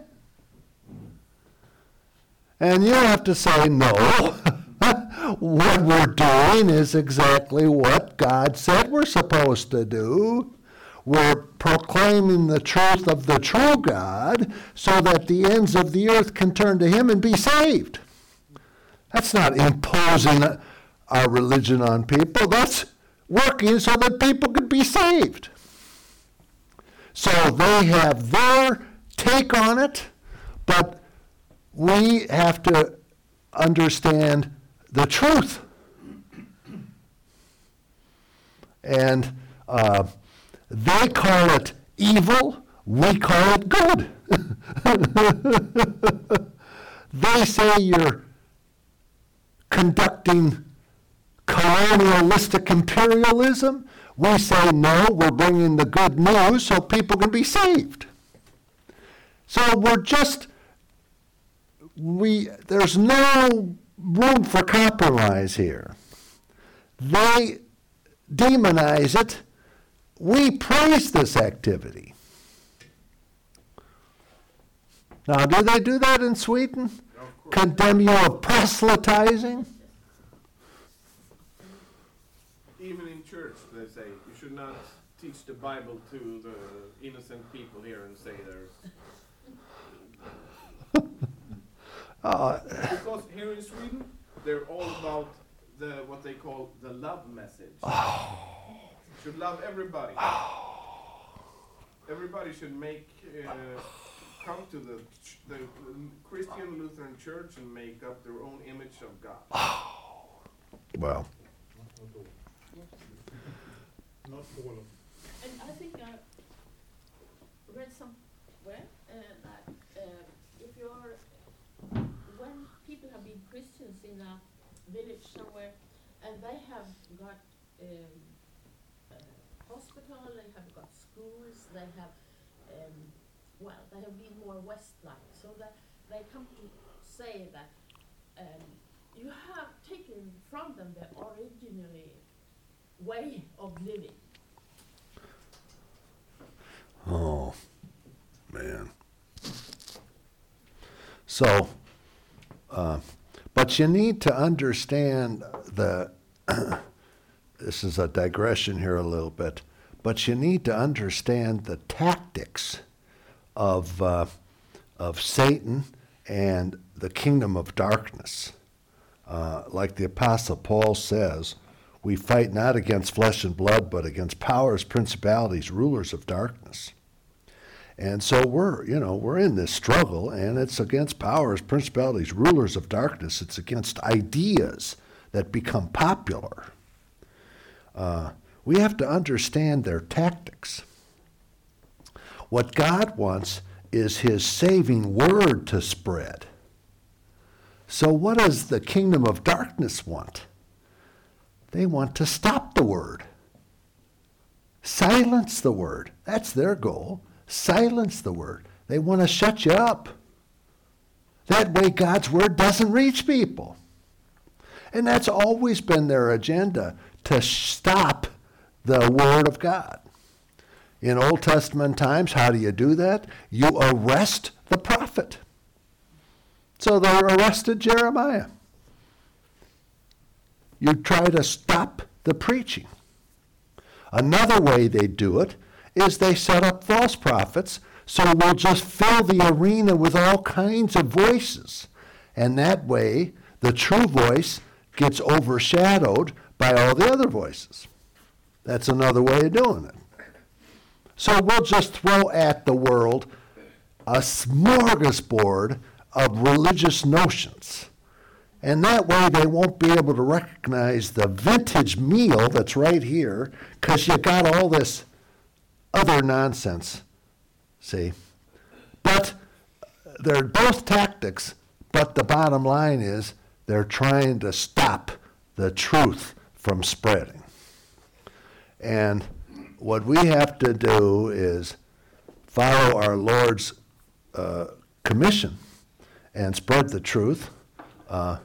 And you have to say, no. what we're doing is exactly what God said we're supposed to do. We're proclaiming the truth of the true God so that the ends of the earth can turn to Him and be saved. That's not imposing our religion on people. That's working so that people can be saved. So they have their take on it, but we have to understand the truth. And uh, they call it evil, we call it good. they say you're conducting colonialistic imperialism. We say, no, we're bringing the good news so people can be saved. So we're just, we, there's no room for compromise here. They demonize it. We praise this activity. Now, do they do that in Sweden? Course. Condemn you of proselytizing? Even in church, they say you should not teach the Bible to the innocent people here and say there's. Uh, Because here in Sweden, they're all about the what they call the love message. Should love everybody. Everybody should make uh, come to the ch- the Christian Lutheran Church and make up their own image of God. well, Not not all. Not all of And I think I read somewhere uh, that uh, if you're, when people have been Christians in a village somewhere, and they have got um, a hospital, they have got schools, they have, um, well, they have been more West-like, so that they come to say that um, you have taken from them the originally way of living. oh, man. So, uh, but you need to understand the, this is a digression here a little bit, but you need to understand the tactics of, uh, of Satan and the kingdom of darkness. Uh, like the Apostle Paul says, we fight not against flesh and blood, but against powers, principalities, rulers of darkness. And so we're, you know, we're in this struggle, and it's against powers, principalities, rulers of darkness. It's against ideas that become popular. Uh, we have to understand their tactics. What God wants is His saving word to spread. So, what does the kingdom of darkness want? They want to stop the word, silence the word. That's their goal. Silence the word. They want to shut you up. That way, God's word doesn't reach people. And that's always been their agenda to stop the word of God. In Old Testament times, how do you do that? You arrest the prophet. So they arrested Jeremiah. You try to stop the preaching. Another way they do it is they set up false prophets so we'll just fill the arena with all kinds of voices. And that way, the true voice gets overshadowed by all the other voices. That's another way of doing it. So we'll just throw at the world a smorgasbord of religious notions. And that way they won't be able to recognize the vintage meal that's right here because you got all this other nonsense. See? But they're both tactics, but the bottom line is they're trying to stop the truth from spreading. And what we have to do is follow our Lord's uh, commission and spread the truth, uh,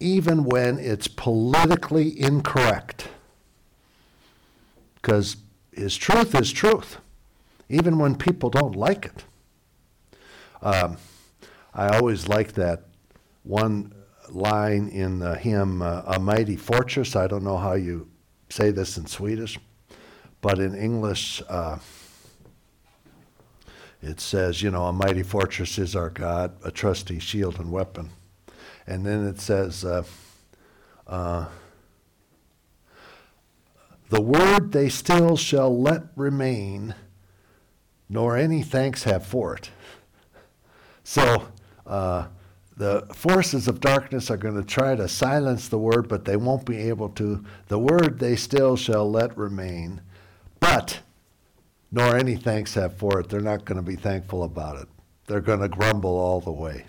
even when it's politically incorrect. Because his truth is truth, even when people don't like it. Um, I always like that one line in the hymn, uh, A Mighty Fortress. I don't know how you say this in Swedish, but in English, uh, it says, you know, a mighty fortress is our God, a trusty shield and weapon. And then it says, uh, uh, the word they still shall let remain, nor any thanks have for it. So uh, the forces of darkness are going to try to silence the word, but they won't be able to. The word they still shall let remain, but nor any thanks have for it. They're not going to be thankful about it. They're going to grumble all the way.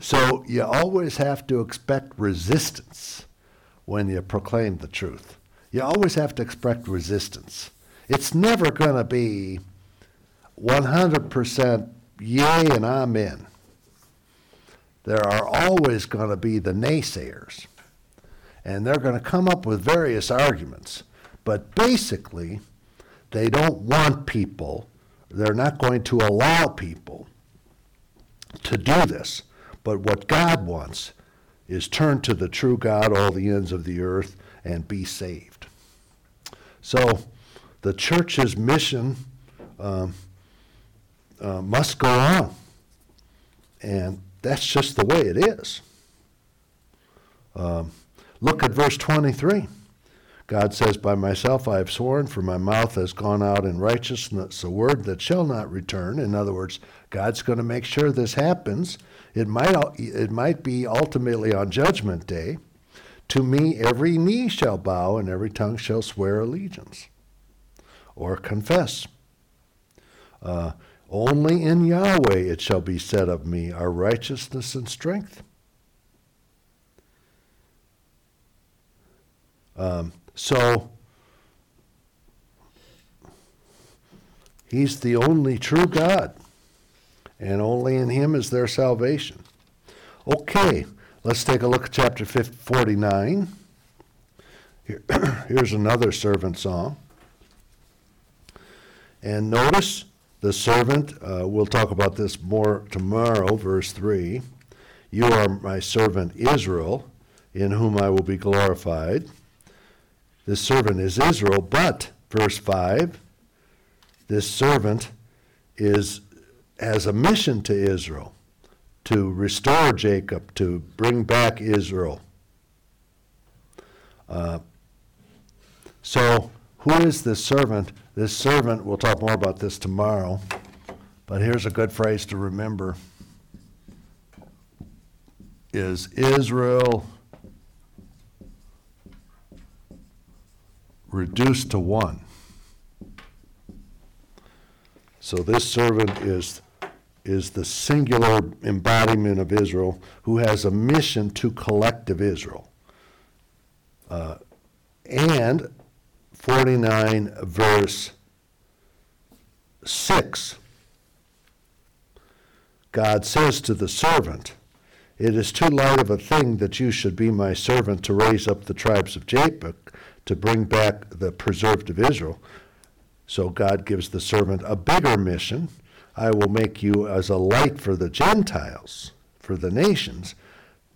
So you always have to expect resistance when you proclaim the truth. You always have to expect resistance. It's never going to be 100% yay and amen. There are always going to be the naysayers. And they're going to come up with various arguments. But basically, they don't want people, they're not going to allow people to do this. But what God wants is turn to the true God, all the ends of the earth, and be saved. So the church's mission um, uh, must go on. And that's just the way it is. Um, look at verse 23. God says, By myself I have sworn, for my mouth has gone out in righteousness, a word that shall not return. In other words, God's going to make sure this happens. It might, it might be ultimately on Judgment Day. To me, every knee shall bow and every tongue shall swear allegiance or confess. Uh, only in Yahweh it shall be said of me, are righteousness and strength. Um, so, He's the only true God, and only in Him is there salvation. Okay, let's take a look at chapter 49. Here, here's another servant song. And notice the servant, uh, we'll talk about this more tomorrow, verse 3. You are my servant Israel, in whom I will be glorified. This servant is Israel, but, verse 5, this servant is has a mission to Israel to restore Jacob, to bring back Israel. Uh, so, who is this servant? This servant, we'll talk more about this tomorrow, but here's a good phrase to remember is Israel reduced to one. So this servant is, is the singular embodiment of Israel who has a mission to collective Israel. Uh, and 49 verse 6, God says to the servant, It is too light of a thing that you should be my servant to raise up the tribes of Jacob, to bring back the preserved of Israel. So God gives the servant a bigger mission. I will make you as a light for the Gentiles, for the nations.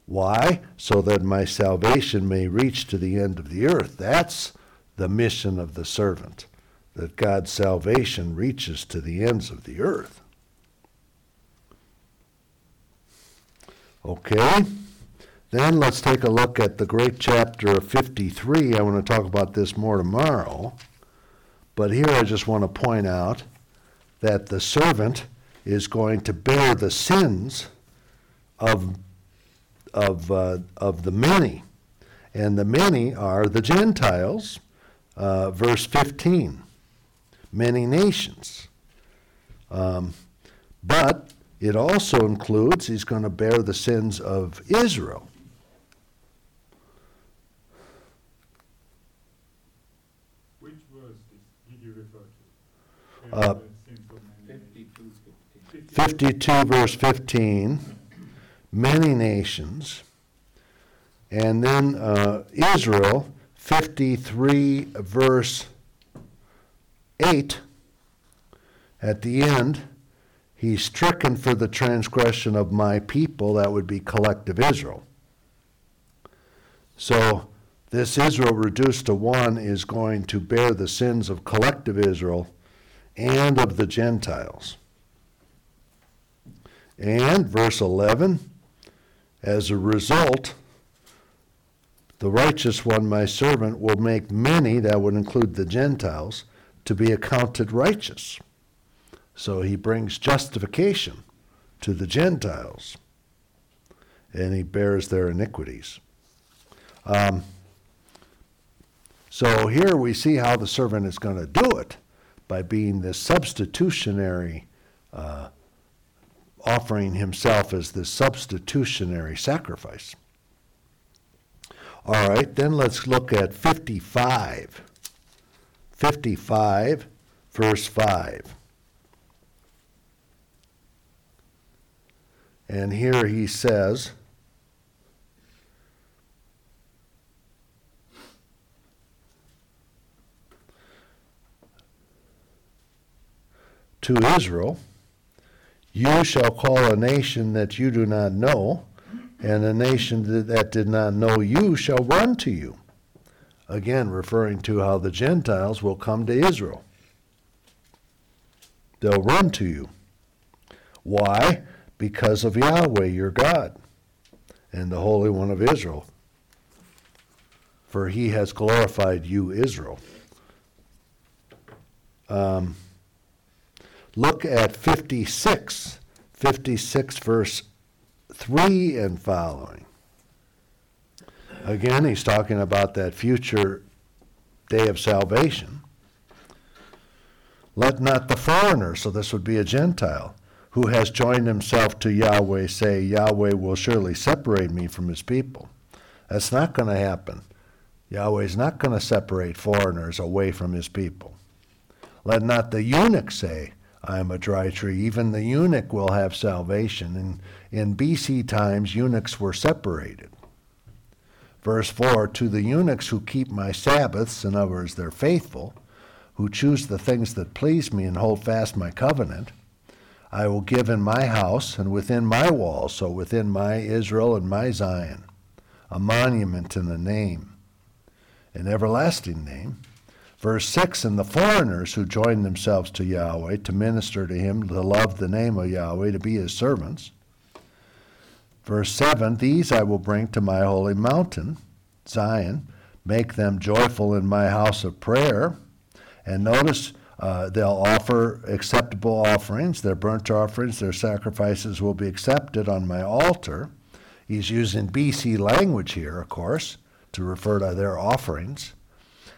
Why? So that my salvation may reach to the end of the earth. That's the mission of the servant, that God's salvation reaches to the ends of the earth. Okay? Then let's take a look at the great chapter of 53. I want to talk about this more tomorrow. But here I just want to point out that the servant is going to bear the sins of, of, uh, of the many. And the many are the Gentiles, uh, verse 15, many nations. Um, but it also includes, he's going to bear the sins of Israel. Which verse did you refer to? Uh, Where the sins of many nations? 52, 52, verse 15, many nations. And then uh, Israel, 53, verse 8, at the end, he's stricken for the transgression of my people, that would be collective Israel. So, this Israel reduced to one is going to bear the sins of collective Israel and of the Gentiles. And verse 11, as a result, the righteous one, my servant, will make many, that would include the Gentiles, to be accounted righteous. So he brings justification to the Gentiles. and he bears their iniquities. Um, so here we see how the servant is going to do it by being this substitutionary, uh, offering himself as this substitutionary sacrifice. All right, then let's look at 55. 55, verse 5. And here he says, to Israel, You shall call a nation that you do not know, and a nation that- did not know you shall run to you. Again, referring to how the Gentiles will come to Israel. They'll run to you. Why? Because of Yahweh your God and the Holy One of Israel. For he has glorified you, Israel. Um, look at 56, 56 verse 3 and following. Again, he's talking about that future day of salvation. Let not the foreigner, so this would be a Gentile, who has joined himself to Yahweh say, Yahweh will surely separate me from his people. That's not going to happen. Yahweh's not going to separate foreigners away from his people. Let not the eunuch say, I am a dry tree. Even the eunuch will have salvation. And in BC times, eunuchs were separated. Verse 4 To the eunuchs who keep my Sabbaths, in other words, they're faithful, who choose the things that please me and hold fast my covenant, I will give in my house and within my walls, so within my Israel and my Zion, a monument and a name, an everlasting name. Verse 6 And the foreigners who join themselves to Yahweh to minister to him, to love the name of Yahweh, to be his servants. Verse 7 These I will bring to my holy mountain, Zion, make them joyful in my house of prayer. And notice uh, they'll offer acceptable offerings, their burnt offerings, their sacrifices will be accepted on my altar. He's using BC language here, of course, to refer to their offerings.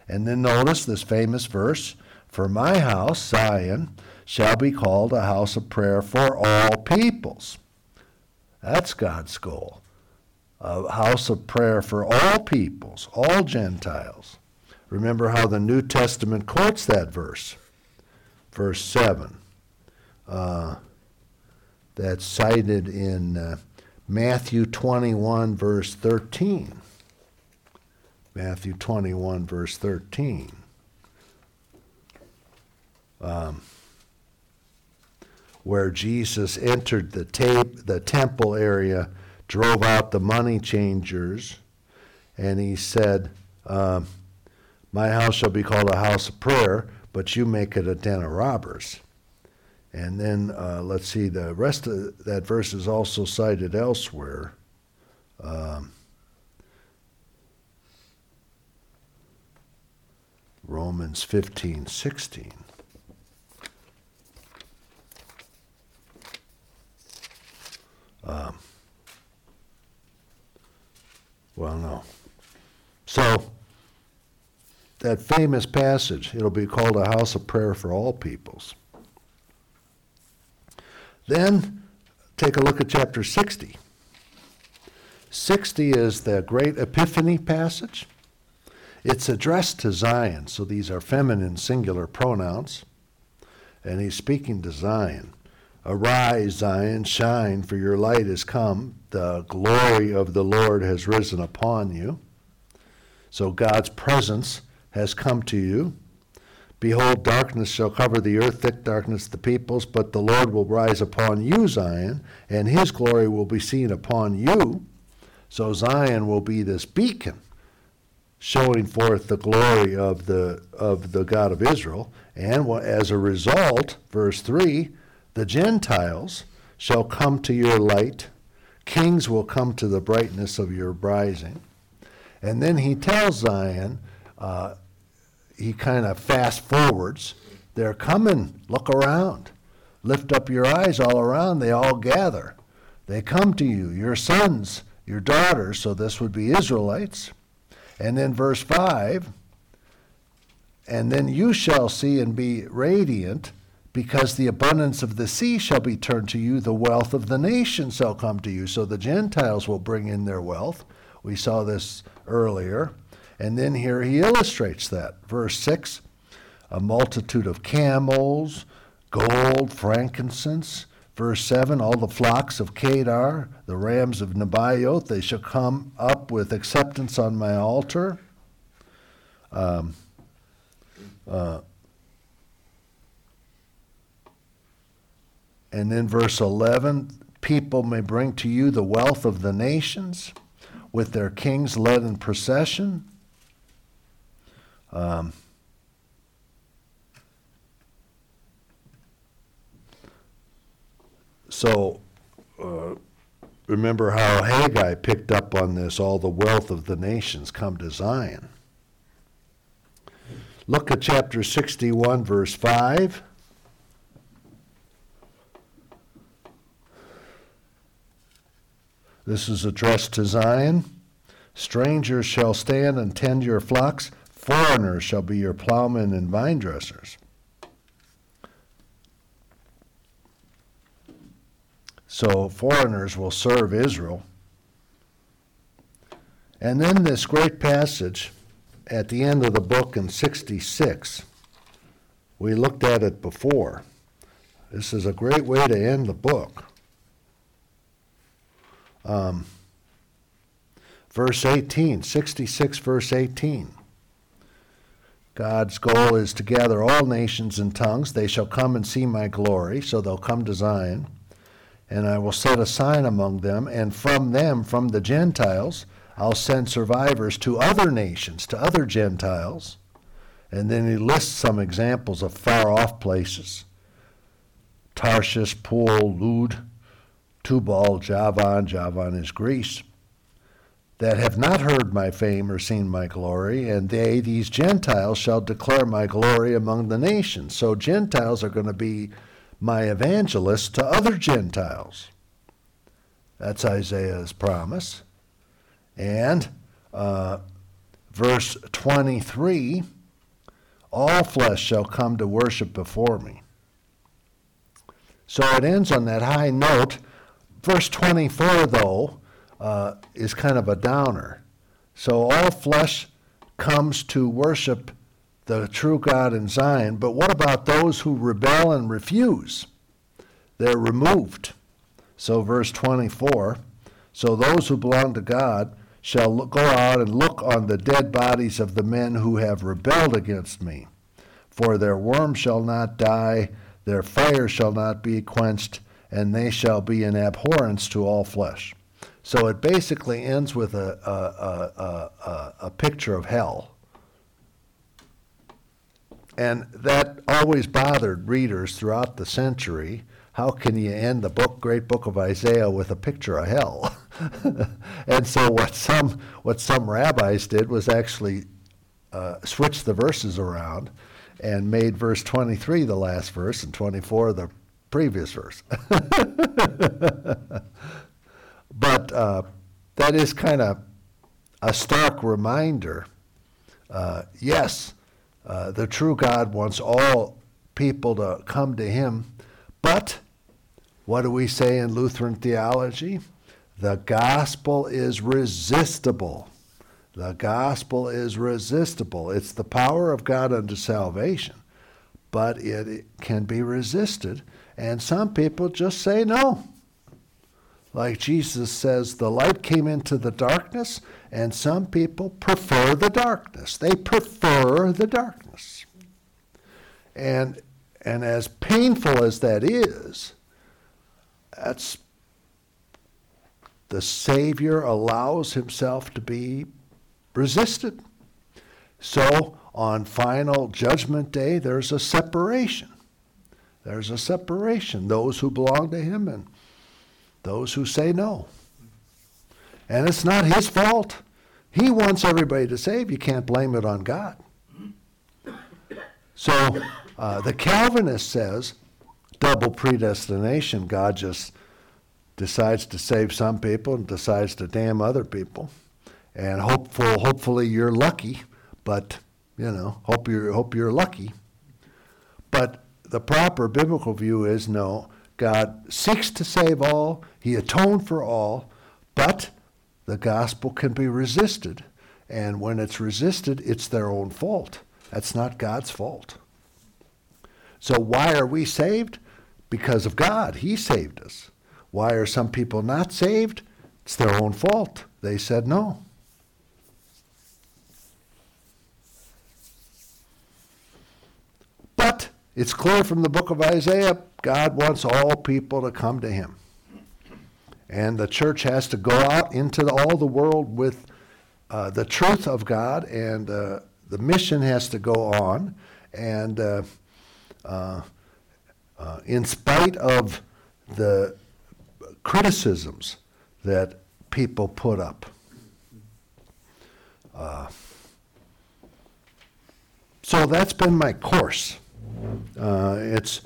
And then notice this famous verse For my house, Zion, shall be called a house of prayer for all peoples. That's God's goal. A house of prayer for all peoples, all Gentiles. Remember how the New Testament quotes that verse. Verse 7. Uh, that's cited in uh, Matthew 21, verse 13. Matthew 21, verse 13. Um, where Jesus entered the, tape, the temple area, drove out the money changers, and he said, um, My house shall be called a house of prayer, but you make it a den of robbers. And then uh, let's see, the rest of that verse is also cited elsewhere. Um, Romans 15, 16. Um, well, no. So, that famous passage, it'll be called a house of prayer for all peoples. Then, take a look at chapter 60. 60 is the great Epiphany passage. It's addressed to Zion, so these are feminine singular pronouns. And he's speaking to Zion. Arise, Zion, shine, for your light is come. The glory of the Lord has risen upon you. So God's presence has come to you. Behold, darkness shall cover the earth, thick darkness the peoples, but the Lord will rise upon you, Zion, and his glory will be seen upon you. So Zion will be this beacon showing forth the glory of the of the God of Israel, and as a result, verse 3, the Gentiles shall come to your light, kings will come to the brightness of your rising. And then he tells Zion, uh, he kind of fast forwards, they're coming, look around. Lift up your eyes all around, they all gather. They come to you, your sons, your daughters, so this would be Israelites. And then verse 5 And then you shall see and be radiant, because the abundance of the sea shall be turned to you, the wealth of the nations shall come to you. So the Gentiles will bring in their wealth. We saw this earlier. And then here he illustrates that. Verse 6 A multitude of camels, gold, frankincense. Verse 7 All the flocks of Kedar, the rams of Nebaioth, they shall come up with acceptance on my altar. Um, uh, and then verse 11 People may bring to you the wealth of the nations, with their kings led in procession. Um, so, uh, remember how Haggai picked up on this all the wealth of the nations come to Zion. Look at chapter 61, verse 5. This is addressed to Zion. Strangers shall stand and tend your flocks, foreigners shall be your plowmen and vine dressers. So foreigners will serve Israel. And then this great passage at the end of the book in 66. We looked at it before. This is a great way to end the book. Um, verse 18, 66, verse 18. God's goal is to gather all nations and tongues. They shall come and see my glory, so they'll come to Zion. And I will set a sign among them, and from them, from the Gentiles, I'll send survivors to other nations, to other Gentiles. And then he lists some examples of far off places Tarshish, Pul, Lud, Tubal, Javan, Javan is Greece, that have not heard my fame or seen my glory, and they, these Gentiles, shall declare my glory among the nations. So Gentiles are going to be my evangelists to other Gentiles. That's Isaiah's promise. And uh, verse 23 all flesh shall come to worship before me. So it ends on that high note. Verse 24, though, uh, is kind of a downer. So all flesh comes to worship the true God in Zion, but what about those who rebel and refuse? They're removed. So, verse 24 So those who belong to God shall go out and look on the dead bodies of the men who have rebelled against me. For their worm shall not die, their fire shall not be quenched, and they shall be an abhorrence to all flesh. So it basically ends with a, a, a, a, a picture of hell. And that always bothered readers throughout the century. How can you end the book, great book of Isaiah, with a picture of hell? and so what some what some rabbis did was actually uh, switch the verses around and made verse 23 the last verse and 24 the previous verse. but uh, that is kind of a stark reminder. Uh, yes, uh, the true God wants all people to come to Him, but what do we say in Lutheran theology? The gospel is resistible. The gospel is resistible. It's the power of God unto salvation, but it, it can be resisted. And some people just say no. Like Jesus says, the light came into the darkness, and some people prefer the darkness. They prefer the darkness. And, and as painful as that is, that's the Savior allows himself to be resisted. So on final judgment day, there's a separation. There's a separation. Those who belong to him and those who say no. And it's not his fault. He wants everybody to save. You can't blame it on God. So uh, the Calvinist says double predestination. God just decides to save some people and decides to damn other people. And hopeful, hopefully you're lucky, but you know, hope you're hope you're lucky. But the proper biblical view is no, God seeks to save all, He atoned for all, but the gospel can be resisted. And when it's resisted, it's their own fault. That's not God's fault. So why are we saved? Because of God. He saved us. Why are some people not saved? It's their own fault. They said no. But it's clear from the book of Isaiah God wants all people to come to Him. And the church has to go out into the, all the world with uh, the truth of God, and uh, the mission has to go on. And uh, uh, uh, in spite of the criticisms that people put up. Uh, so that's been my course. It's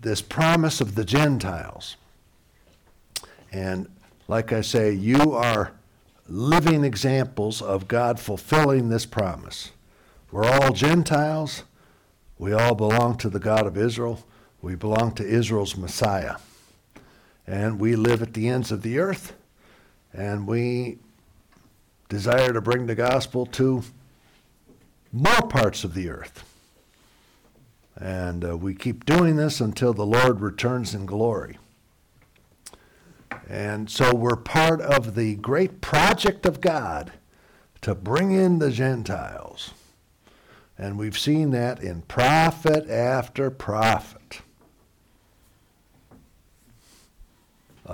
this promise of the Gentiles. And like I say, you are living examples of God fulfilling this promise. We're all Gentiles. We all belong to the God of Israel. We belong to Israel's Messiah. And we live at the ends of the earth. And we desire to bring the gospel to more parts of the earth. And uh, we keep doing this until the Lord returns in glory. And so we're part of the great project of God to bring in the Gentiles. And we've seen that in prophet after prophet.